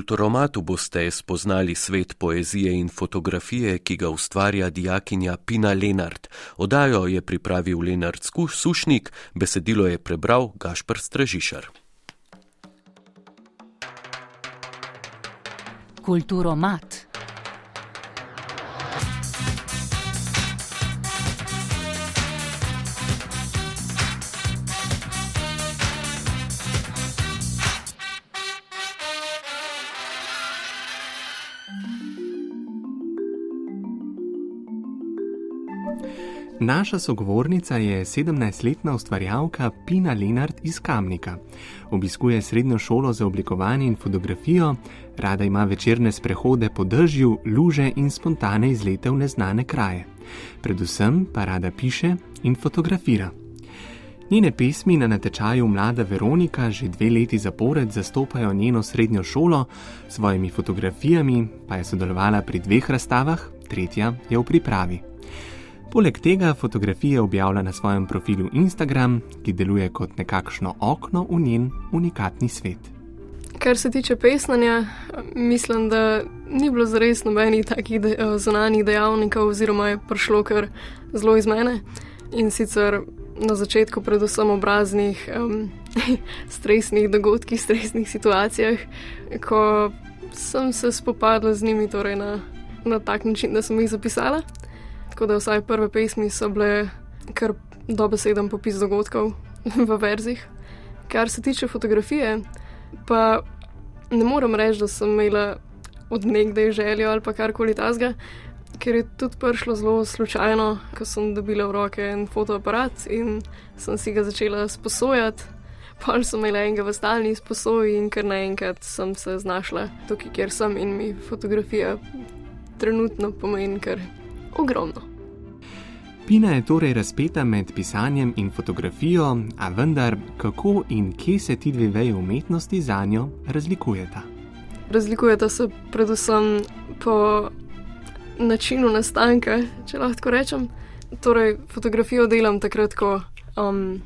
Kulturomatu boste spoznali svet poezije in fotografije, ki ga ustvarja dijakinja Pina Lenart. Odajo je pripravil Lenart Sušnik, besedilo je prebral Gašpr Stražišar. Kulturomat. Naša sogovornica je 17-letna ustvarjalka Pina Lenart iz Kamnika. Obiskuje srednjo šolo za oblikovanje in fotografijo, rada ima večerne sprehode po dežju, luže in spontane izlete v neznane kraje. Predvsem pa rada piše in fotografira. Njene pesmi na natečaju Mlada Veronika že dve leti zapored zastopajo njeno srednjo šolo, s svojimi fotografijami pa je sodelovala pri dveh razstavah, tretja je v pripravi. Poleg tega fotografije objavlja na svojem profilu Instagram, ki deluje kot nekakšno okno v njen unikatni svet. Kar se tiče pesnanja, mislim, da ni bilo zares nobenih takih de, eh, zunanjih dejavnikov, oziroma je prišlo kar zelo iz mene. In sicer na začetku, predvsem ob raznih um, stresnih dogodkih, stresnih situacijah, ko sem se spopadla z njimi torej na, na tak način, da sem jih zapisala. Tako da vsaj prve pesmi so bile kar dobeseden popis dogodkov v verzih. Kar se tiče fotografije, pa ne morem reči, da sem imela od nekdaj željo ali pa karkoli tasga, ker je tudi prišlo zelo slučajno, ko sem dobila v roke en fotoaparat in sem si ga začela sposojati. Pol sem imela enega v stalni izposoji in kar naenkrat sem se znašla tukaj, kjer sem in mi fotografija trenutno pomeni kar ogromno. Pina je torej razpeta med pisanjem in fotografijo, a vendar kako in kje se ti dve veji umetnosti za njo razlikujeta? Razlikujeta se predvsem po načinu nastanka, če lahko rečem. Torej, fotografijo delam takrat, ko, um,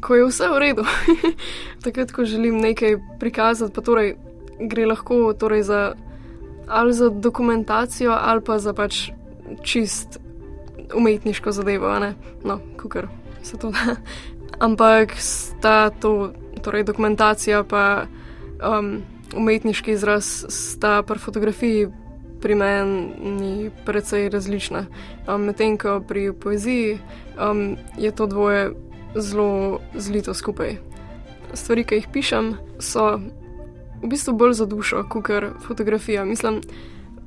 ko je vse v redu. takrat, ko želim nekaj prikazati, pa torej gre lahko torej za, ali za dokumentacijo, ali pa za pač čist umetniško zadevo, no, kukar se to da. Ampak sta to, torej dokumentacija pa um, umetniški izraz, sta pri fotografiji pri meni precej različna. Um, Medtem ko pri poeziji um, je to dvoje zelo zlito skupaj. Stvari, ki jih pišem, so v bistvu bolj za dušo, kot fotografija. Mislim,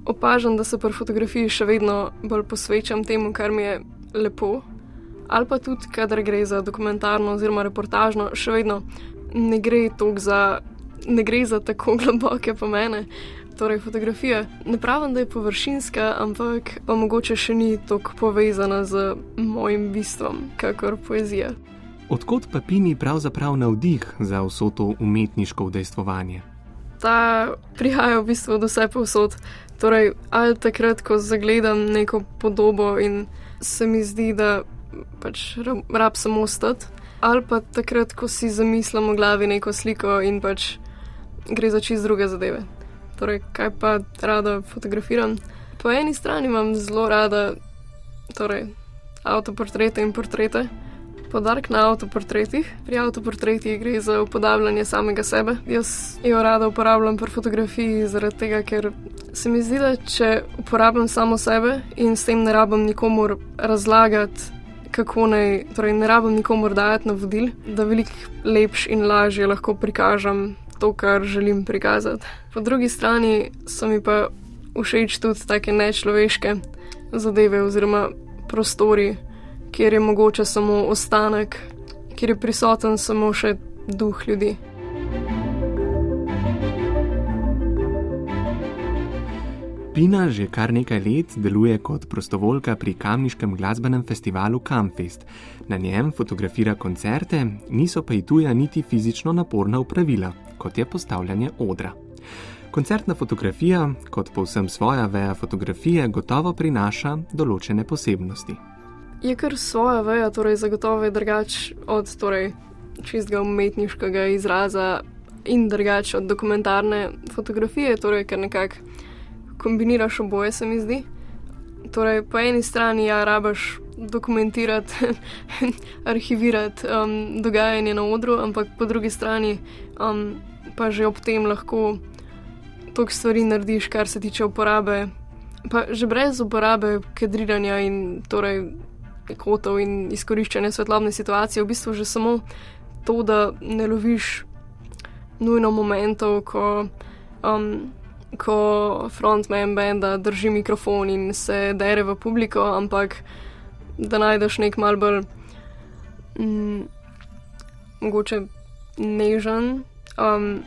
opažam, da se pri fotografiji še vedno bolj posvečam temu, kar mi je lepo. Ali pa tudi, kadar gre za dokumentarno oziroma reportažno, še vedno ne gre, za, ne gre za tako globoke pomene. Torej, fotografija ne pravim, da je površinska, ampak pa mogoče še ni tako povezana z mojim bistvom, kakor poezija. Odkot pa Pini pravzaprav navdih za vso to umetniško udejstvovanje? Ta prihaja v bistvu od vse povsod. Torej, ali takrat, ko zagledam neko podobo in se mi zdi, da pač rab, rab samo stati, ali pa takrat, ko si zamislim v glavi neko sliko in pač gre za čist druge zadeve. Torej, kaj pa rada fotografiram? Po eni strani imam zelo rada torej, avtoportrete in portrete. Podarek na avtoportretih. Pri avtoportretih gre za upodabljanje samega sebe. Jaz jo rada uporabljam pri fotografiji zaradi tega, ker se mi zdi, da če uporabljam samo sebe in s tem ne rabim nikomor razlagati, kako naj, torej ne rabim nikomor dajati navodil, da veliko lepš in lažje lahko prikažem to, kar želim prikazati. Po drugi strani so mi pa všeč tudi take nečloveške zadeve oziroma prostori kjer je mogoče samo ostanek, kjer je prisoten samo še duh ljudi. Pina že kar nekaj let deluje kot prostovoljka pri kamniškem glasbenem festivalu Camfest. Na njem fotografira koncerte, niso pa ji tuja niti fizično naporna upravila, kot je postavljanje odra. Koncertna fotografija, kot povsem svoja veja fotografije, gotovo prinaša določene posebnosti je kar svoja veja, torej zagotovo je drugač od torej, čistega umetniškega izraza in drugače od dokumentarne fotografije, torej ker nekako kombiniraš oboje, se mi zdi. Torej, po eni strani ja, rabaš dokumentirati, arhivirati um, dogajanje na odru, ampak po drugi strani um, pa že ob tem lahko toliko stvari narediš, kar se tiče uporabe. Pa že brez uporabe kadriranja in torej kotov in izkoriščanja svetlobne situacije, v bistvu že samo to, da ne loviš nujno momentov, ko, um, ko frontman benda drži mikrofon in se dere v publiko, ampak da najdeš nek mal bolj mm, mogoče nežen um,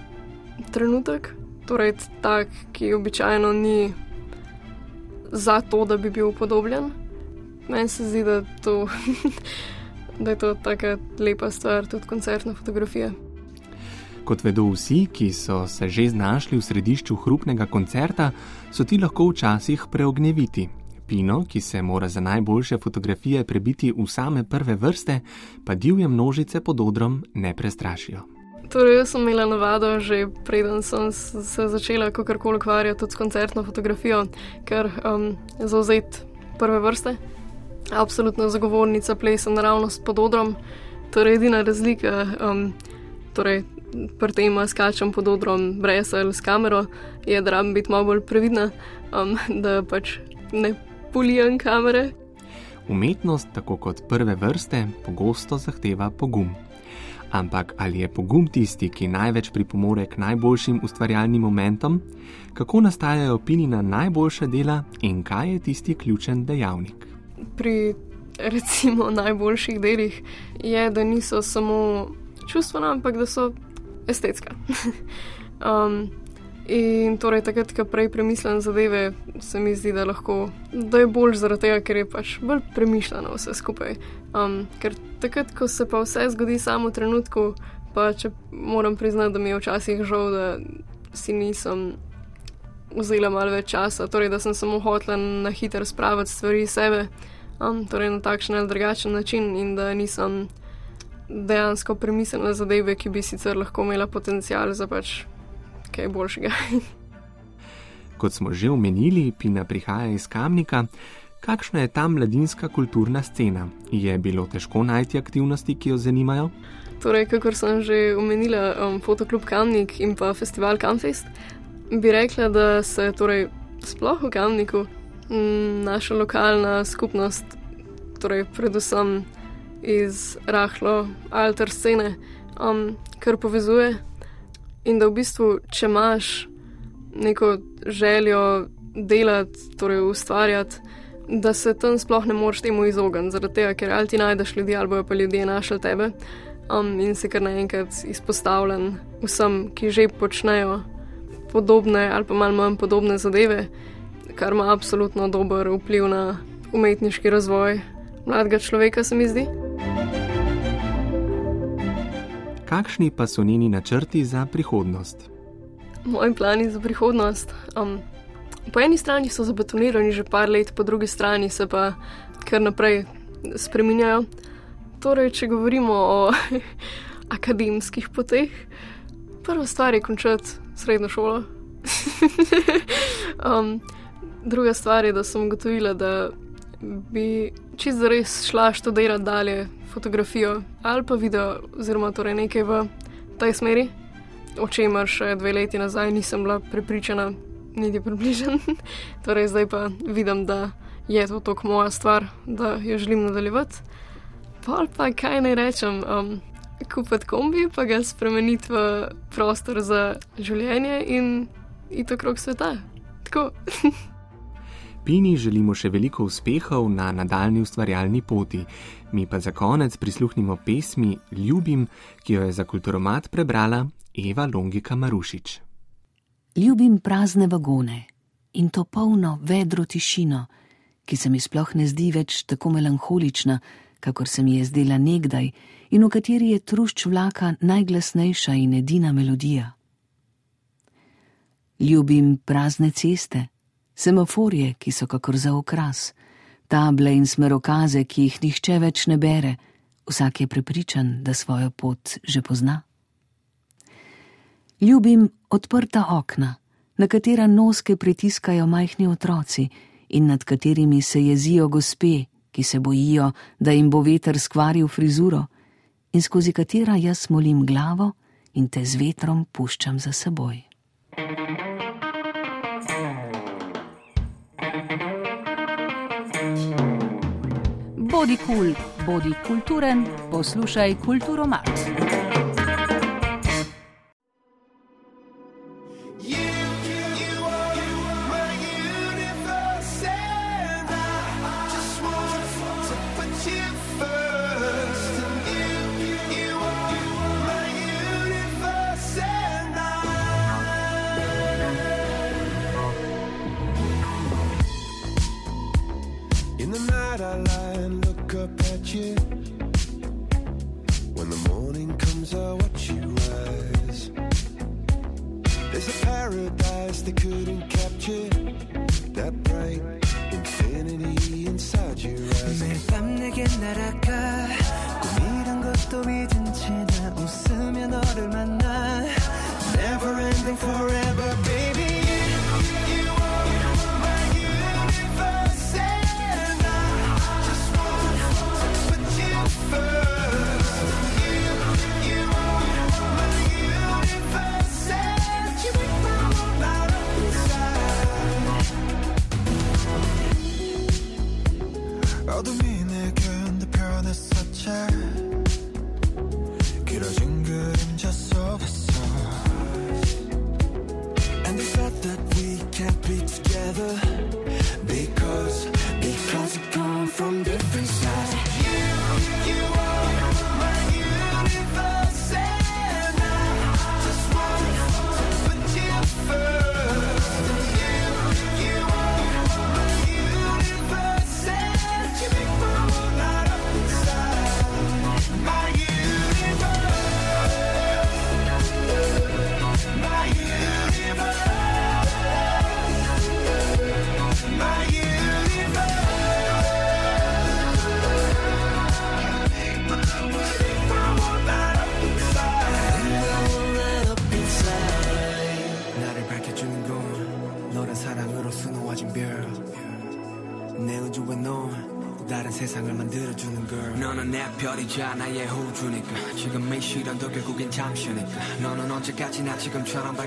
trenutek, torej tak, ki običajno ni za to, da bi bil upodobljen. Meni se zdi, da, to, da je to tako lepa stvar, tudi koncertna fotografija. Kot vedo vsi, ki so se že znašli v središču hrupnega koncerta, so ti lahko včasih preognjeviti. Pino, ki se mora za najboljše fotografije prebiti v same prve vrste, pa divje množice pod odrom ne prestrašijo. Torej, jaz sem imela navado, že preden sem se začela kakorkoli ukvarjati tudi s koncertno fotografijo, ker um, zauzet prve vrste. Absolutna zagovornica plesa naravnost pod odrom. Torej, edina razlika, um, torej, pri tem skačem pod odrom brez ali s kamero, je, da rabim biti malo bolj previdna, um, da pač ne polijem kamere. Umetnost, tako kot prve vrste, pogosto zahteva pogum. Ampak ali je pogum tisti, ki največ pripomore k najboljšim ustvarjalnim momentom, kako nastajajo pinina najboljša dela in kaj je tisti ključen dejavnik? Pri recimo najboljših delih je, da niso samo čustvena, ampak da so estetska. um, in torej, takrat, ko prej premislim zadeve, se mi zdi, da, lahko, da je bolj zaradi tega, ker je pač bolj premišljeno vse skupaj. Um, ker takrat, ko se pa vse zgodi samo v trenutku, pa če moram priznati, da mi je včasih žal, da si nisem vzela malo več časa, torej da sem samo hotela na hitro spraviti stvari iz sebe, um, torej na takšen ali drugačen način, in da nisem dejansko premislila zadeve, ki bi sicer lahko imela potencial za pač kaj boljšega. Kot smo že omenili, Pina prihaja iz Kamnika. Kakšna je ta mladinska kulturna scena? Je bilo težko najti aktivnosti, ki jo zanimajo? Torej, kakor sem že omenila, um, Fotoklub Kamnik in pa festival Kamfest, bi rekla, da se torej sploh v Kamniku naša lokalna skupnost, torej predvsem iz rahlo alter scene, um, kar povezuje. In da v bistvu, če imaš neko željo delati, torej ustvarjati, da se tam sploh ne moreš temu izogniti, zaradi tega, ker ali ti najdeš ljudi, ali bojo pa ljudje našli tebe um, in si kar naenkrat izpostavljen vsem, ki že počnejo podobne ali pa malo manj podobne zadeve, kar ima absolutno dober vpliv na umetniški razvoj mladega človeka, se mi zdi. Kakšni pa so njeni načrti za prihodnost? Moji plani za prihodnost. Um, po eni strani so zabetonirani že par let, po drugi strani se pa kar naprej spreminjajo. Torej, če govorimo o akademskih poteh, prva stvar je končati srednjo šolo. um, druga stvar je, da sem ugotovila, da bi čist zares šla študirati dalje fotografijo ali pa video, oziroma torej nekaj v tej smeri, o čemer še dve leti nazaj nisem bila prepričana, niti približen. torej, zdaj pa vidim, da je to tako moja stvar, da jo želim nadaljevati. Pol pa kaj naj rečem, um, kupiti kombi, pa ga spremeniti v prostor za življenje in iti okrog sveta. Tako. Pini želimo še veliko uspehov na nadaljni ustvarjalni poti, mi pa za konec prisluhnimo pesmi Ljubim, ki jo je za kulturomat prebrala Eva Longika Marušič. Ljubim prazne vagone in to polno, vedro tišino, ki se mi sploh ne zdi več tako melankolična, kakor se mi je zdela nekdaj in v kateri je trušč vlaka najglasnejša in edina melodija. Ljubim prazne ceste, semaforje, ki so kakor za okras, table in smerokaze, ki jih nihče več ne bere, Vsak je prepričan, da svojo pot že pozna. Ljubim odprta okna, na katera noske pritiskajo majhni otroci in nad katerimi se jezijo gospe, ki se bojijo, da jim bo veter skvaril frizuro, in skozi katera jaz molim glavo in te z vetrom puščam za seboj. Bodi kul, cool, bodi kulturen, poslušaj kulturo mat.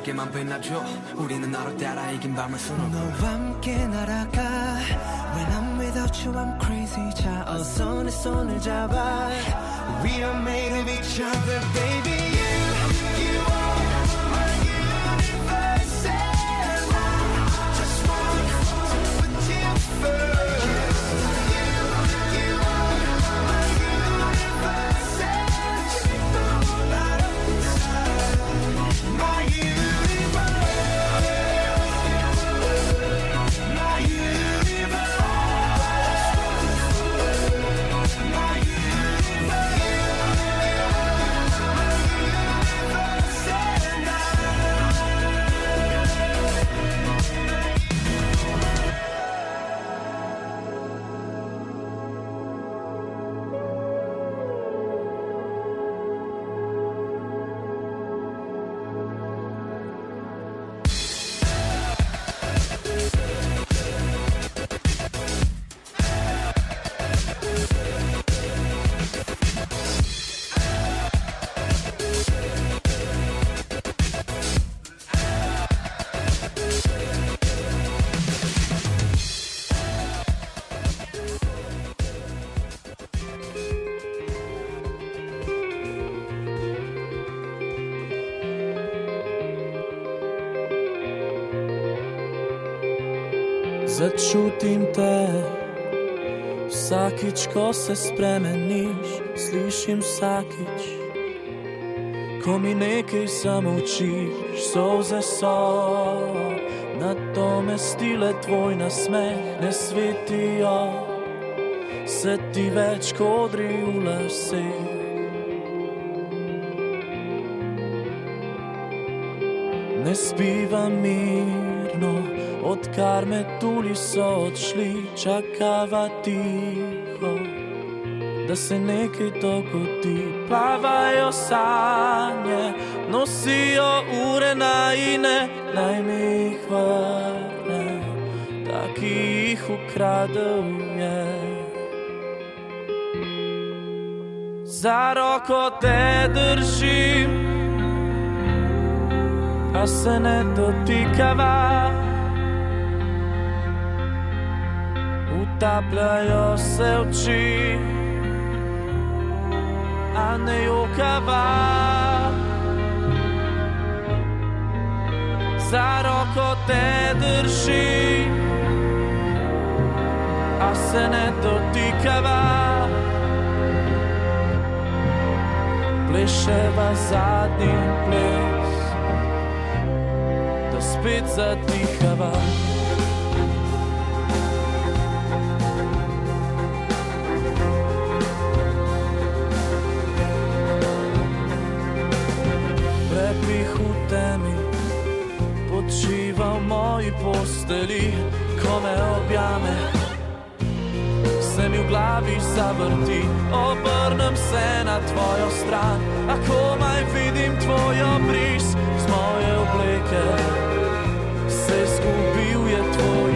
밝게만 빛나줘 우리는 너로 따라 이긴 밤을 수놓고 너와 함께 날아가 When I'm without you I'm crazy 자 어서 내 손을 잡아 We are made of each other baby vsakič, ko se spremeniš, slišim vsakič, ko mi nekaj zamolčiš, solze so, na to me stile tvoj nasmeh ne svetijo, se ti več kodri v laseh. Ne spiva mirno, odkar me tuli so odšli, čakava tiho. da se nekaj dogodi. Plavajo sanje, nosijo ure na ine, naj mi jih vrne, ta ki jih ukradel je. Za roko te držim, a se ne dotikava. Utapljajo se oči, a ne jokava. Za roko te držim, a se ne dotikava. Pleševa zadnji ples, da spet zadihava. Prepih v temi, počiva v moji posteli, ko me objame. Se mi v glavi zavrti, obrnem se na tvojo stran, a komaj vidim tvojo bris z moje obleke. Se izgubil je tvoj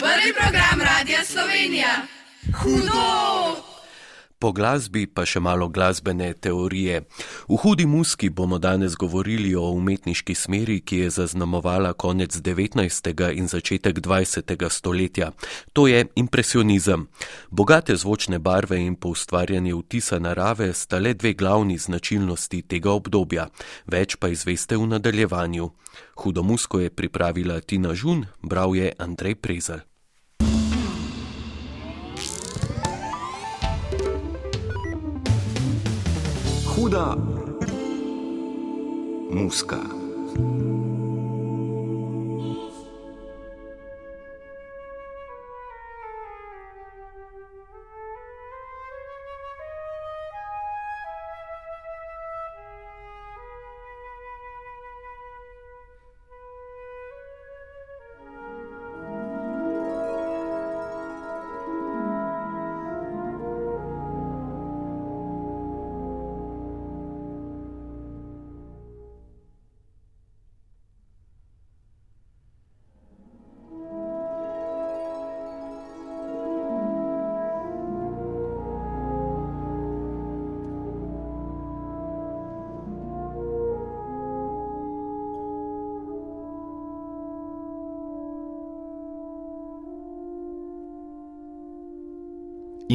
Prvi program Radia Slovenija. Hudo! Po glasbi pa še malo glasbene teorije. V hudi muski bomo danes govorili o umetniški smeri, ki je zaznamovala konec 19. in začetek 20. stoletja. To je impresionizem. Bogate zvočne barve in poustvarjanje vtisa narave sta le dve glavni značilnosti tega obdobja. Več pa izveste v nadaljevanju. Hudo musko je pripravila Tina Žun, bral je Andrej Prezel. Куда? Муска.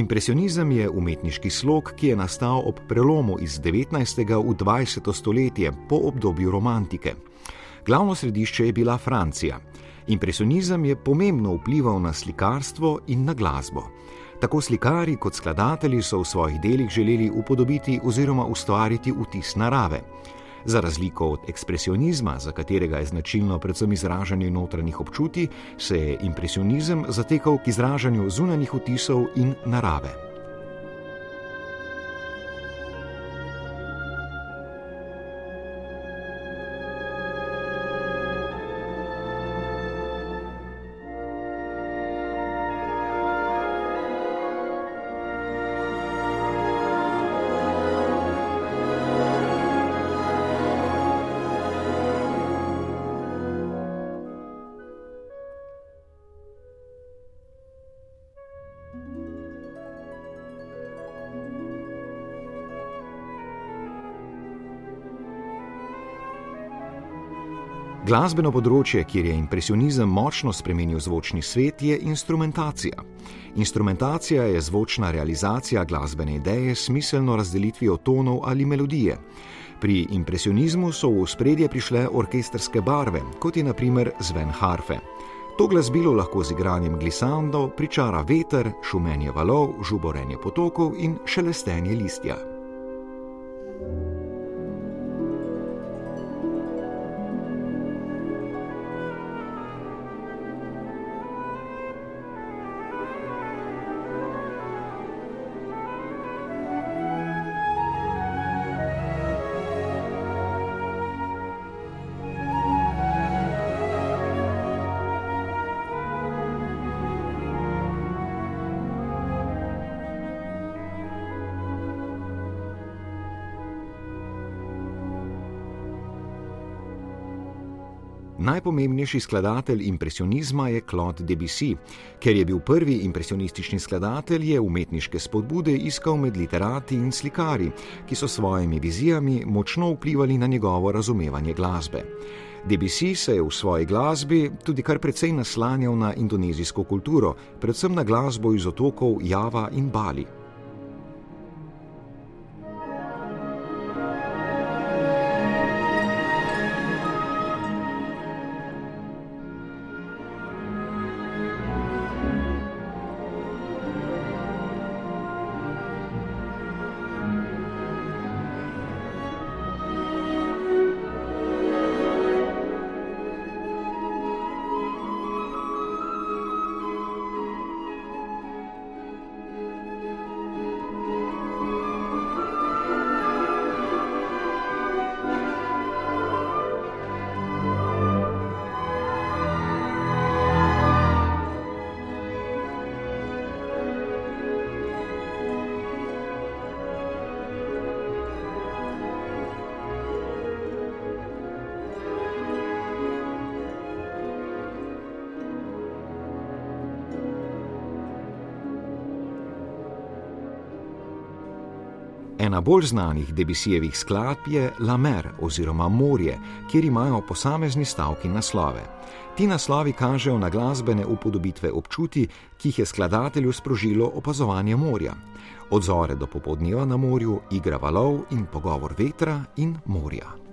Impresionizem je umetniški slog, ki je nastal ob prelomu iz 19. v 20. stoletje po obdobju romantike. Glavno središče je bila Francija. Impresionizem je pomembno vplival na slikarstvo in na glasbo. Tako slikari kot skladatelji so v svojih delih želeli upodobiti oziroma ustvariti vtis narave. Za razliko od ekspresionizma, za katerega je značilno predvsem izražanje notranjih občutij, se je impresionizem zatekal k izražanju zunanjih vtisov in narave. Glasbeno področje, kjer je impresionizem močno spremenil zvočni svet, je instrumentacija. Instrumentacija je zvočna realizacija glasbene ideje s smiselno razdelitvijo tonov ali melodije. Pri impresionizmu so v spredje prišle orkestrske barve, kot je naprimer zven harfe. To glasbilo lahko z igranjem glisandov pričara veter, šumenje valov, žuborenje potokov in šelestenje listja. Najpomembnejši skladatelj impresionizma je Claude Debussy. Ker je bil prvi impresionistični skladatelj, je umetniške spodbude iskal med literati in slikari, ki so s svojimi vizijami močno vplivali na njegovo razumevanje glasbe. Debussy se je v svoji glasbi tudi kar precej naslanjal na indonezijsko kulturo, predvsem na glasbo iz otokov Java in Bali. Bolj znanih Debisijevih skladb je La Mer oziroma Morje, kjer imajo posamezni stavki naslove. Ti naslovi kažejo na glasbene upodobitve občuti, ki jih je skladatelju sprožilo opazovanje morja. Od zore do popodneva na morju, igra valov in pogovor vetra in morja.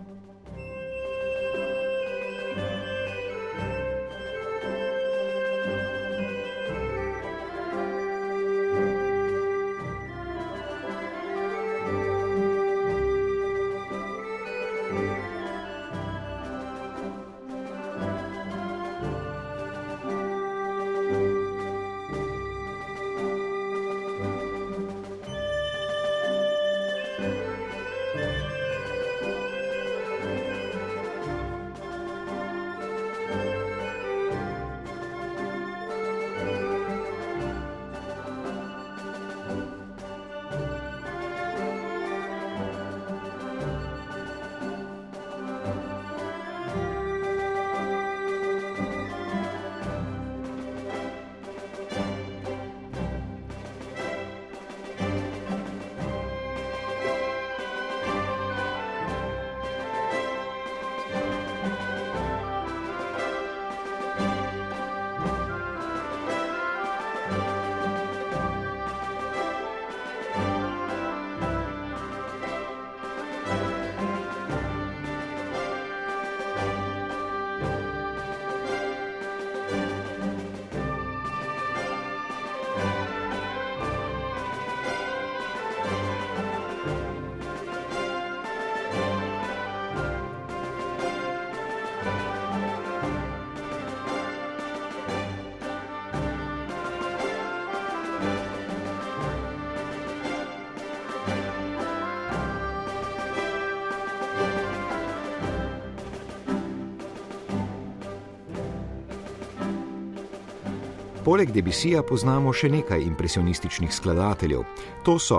Poleg Debisija poznamo še nekaj impresionističnih skladateljev. To so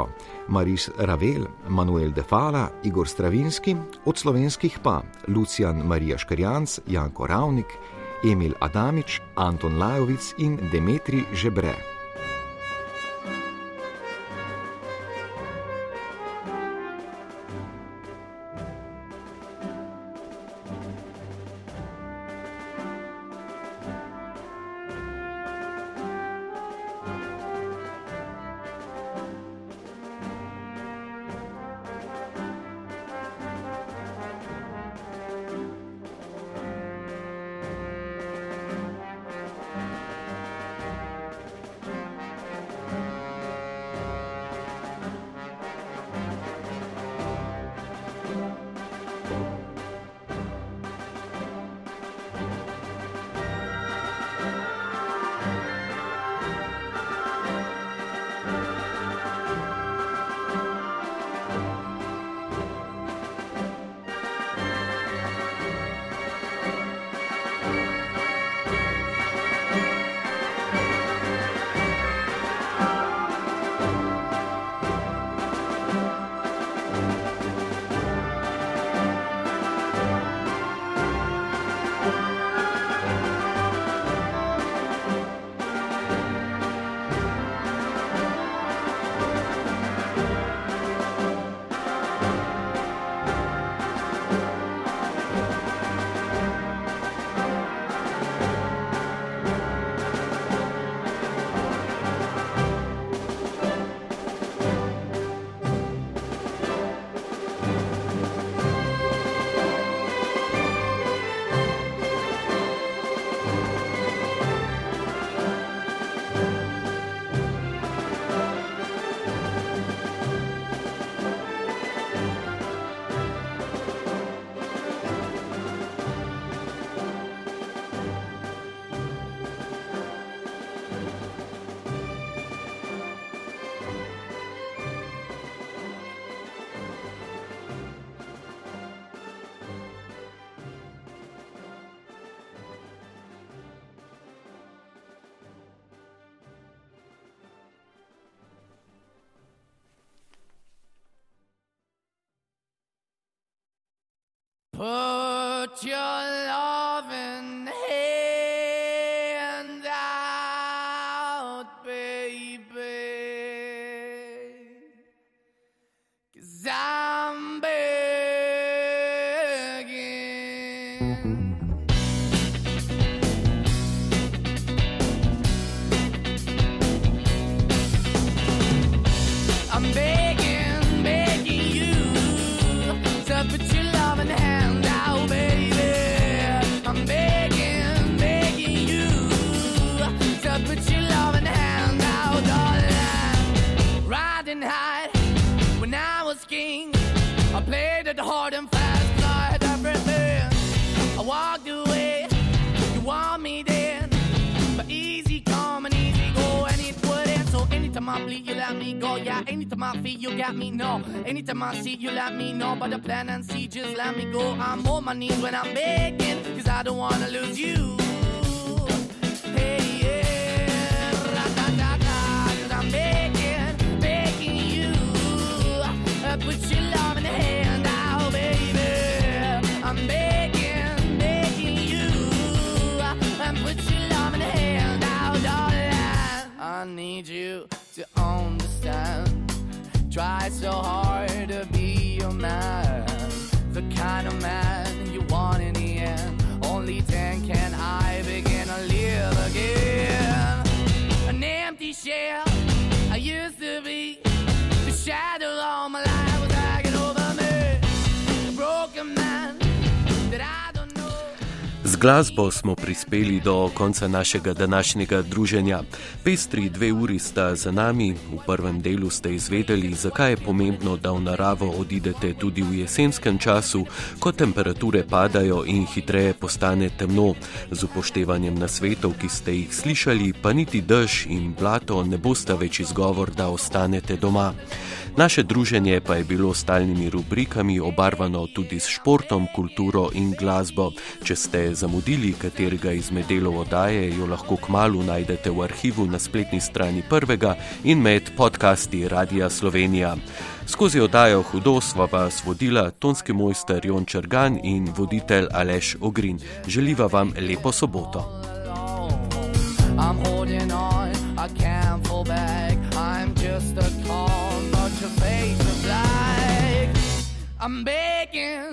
Maurice Ravel, Manuel de Fala, Igor Stravinski, od slovenskih pa Lucijan Marija Škrjanc, Janko Ravnik, Emil Adamič, Anton Lajovic in Demetri Žebre. Begging. Yeah, feet, you got me. No, anytime I see, you let me know. But the plan and see, just let me go. I'm on my knees when I'm begging, cause I don't wanna lose you. Try so hard to be your man, glasbo smo prispeli do konca našega današnjega druženja. Pestri dve uri sta za nami, v prvem delu ste izvedeli, zakaj je pomembno, da v naravo odidete tudi v jesenskem času, ko temperature padajo in hitreje postane temno. Z upoštevanjem nasvetov, ki ste jih slišali, pa niti dež in blato ne bosta več izgovor, da ostanete doma. Naše druženje pa je bilo s stalnimi rubrikami obarvano tudi s športom, kulturo in glasbo. Če ste zamudili katerega izmed delov oddaje, jo lahko kmalo najdete v arhivu na spletni strani prvega in med podcasti Radia Slovenija. Skozi oddajo Hudo sva vas vodila tonski mojster Jon Črgan in voditelj Aleš Ogrin. Želiva vam lepo soboto. I'm holding on, I can't fall back. I'm just a call, but your face is black. I'm begging,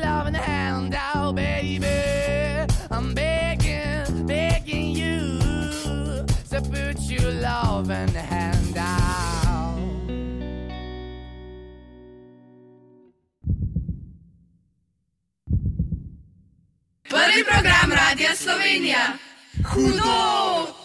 loving hand out, baby. I'm begging, begging you to put your loving hand out. Prvi program Radia Slovenija. Hudo!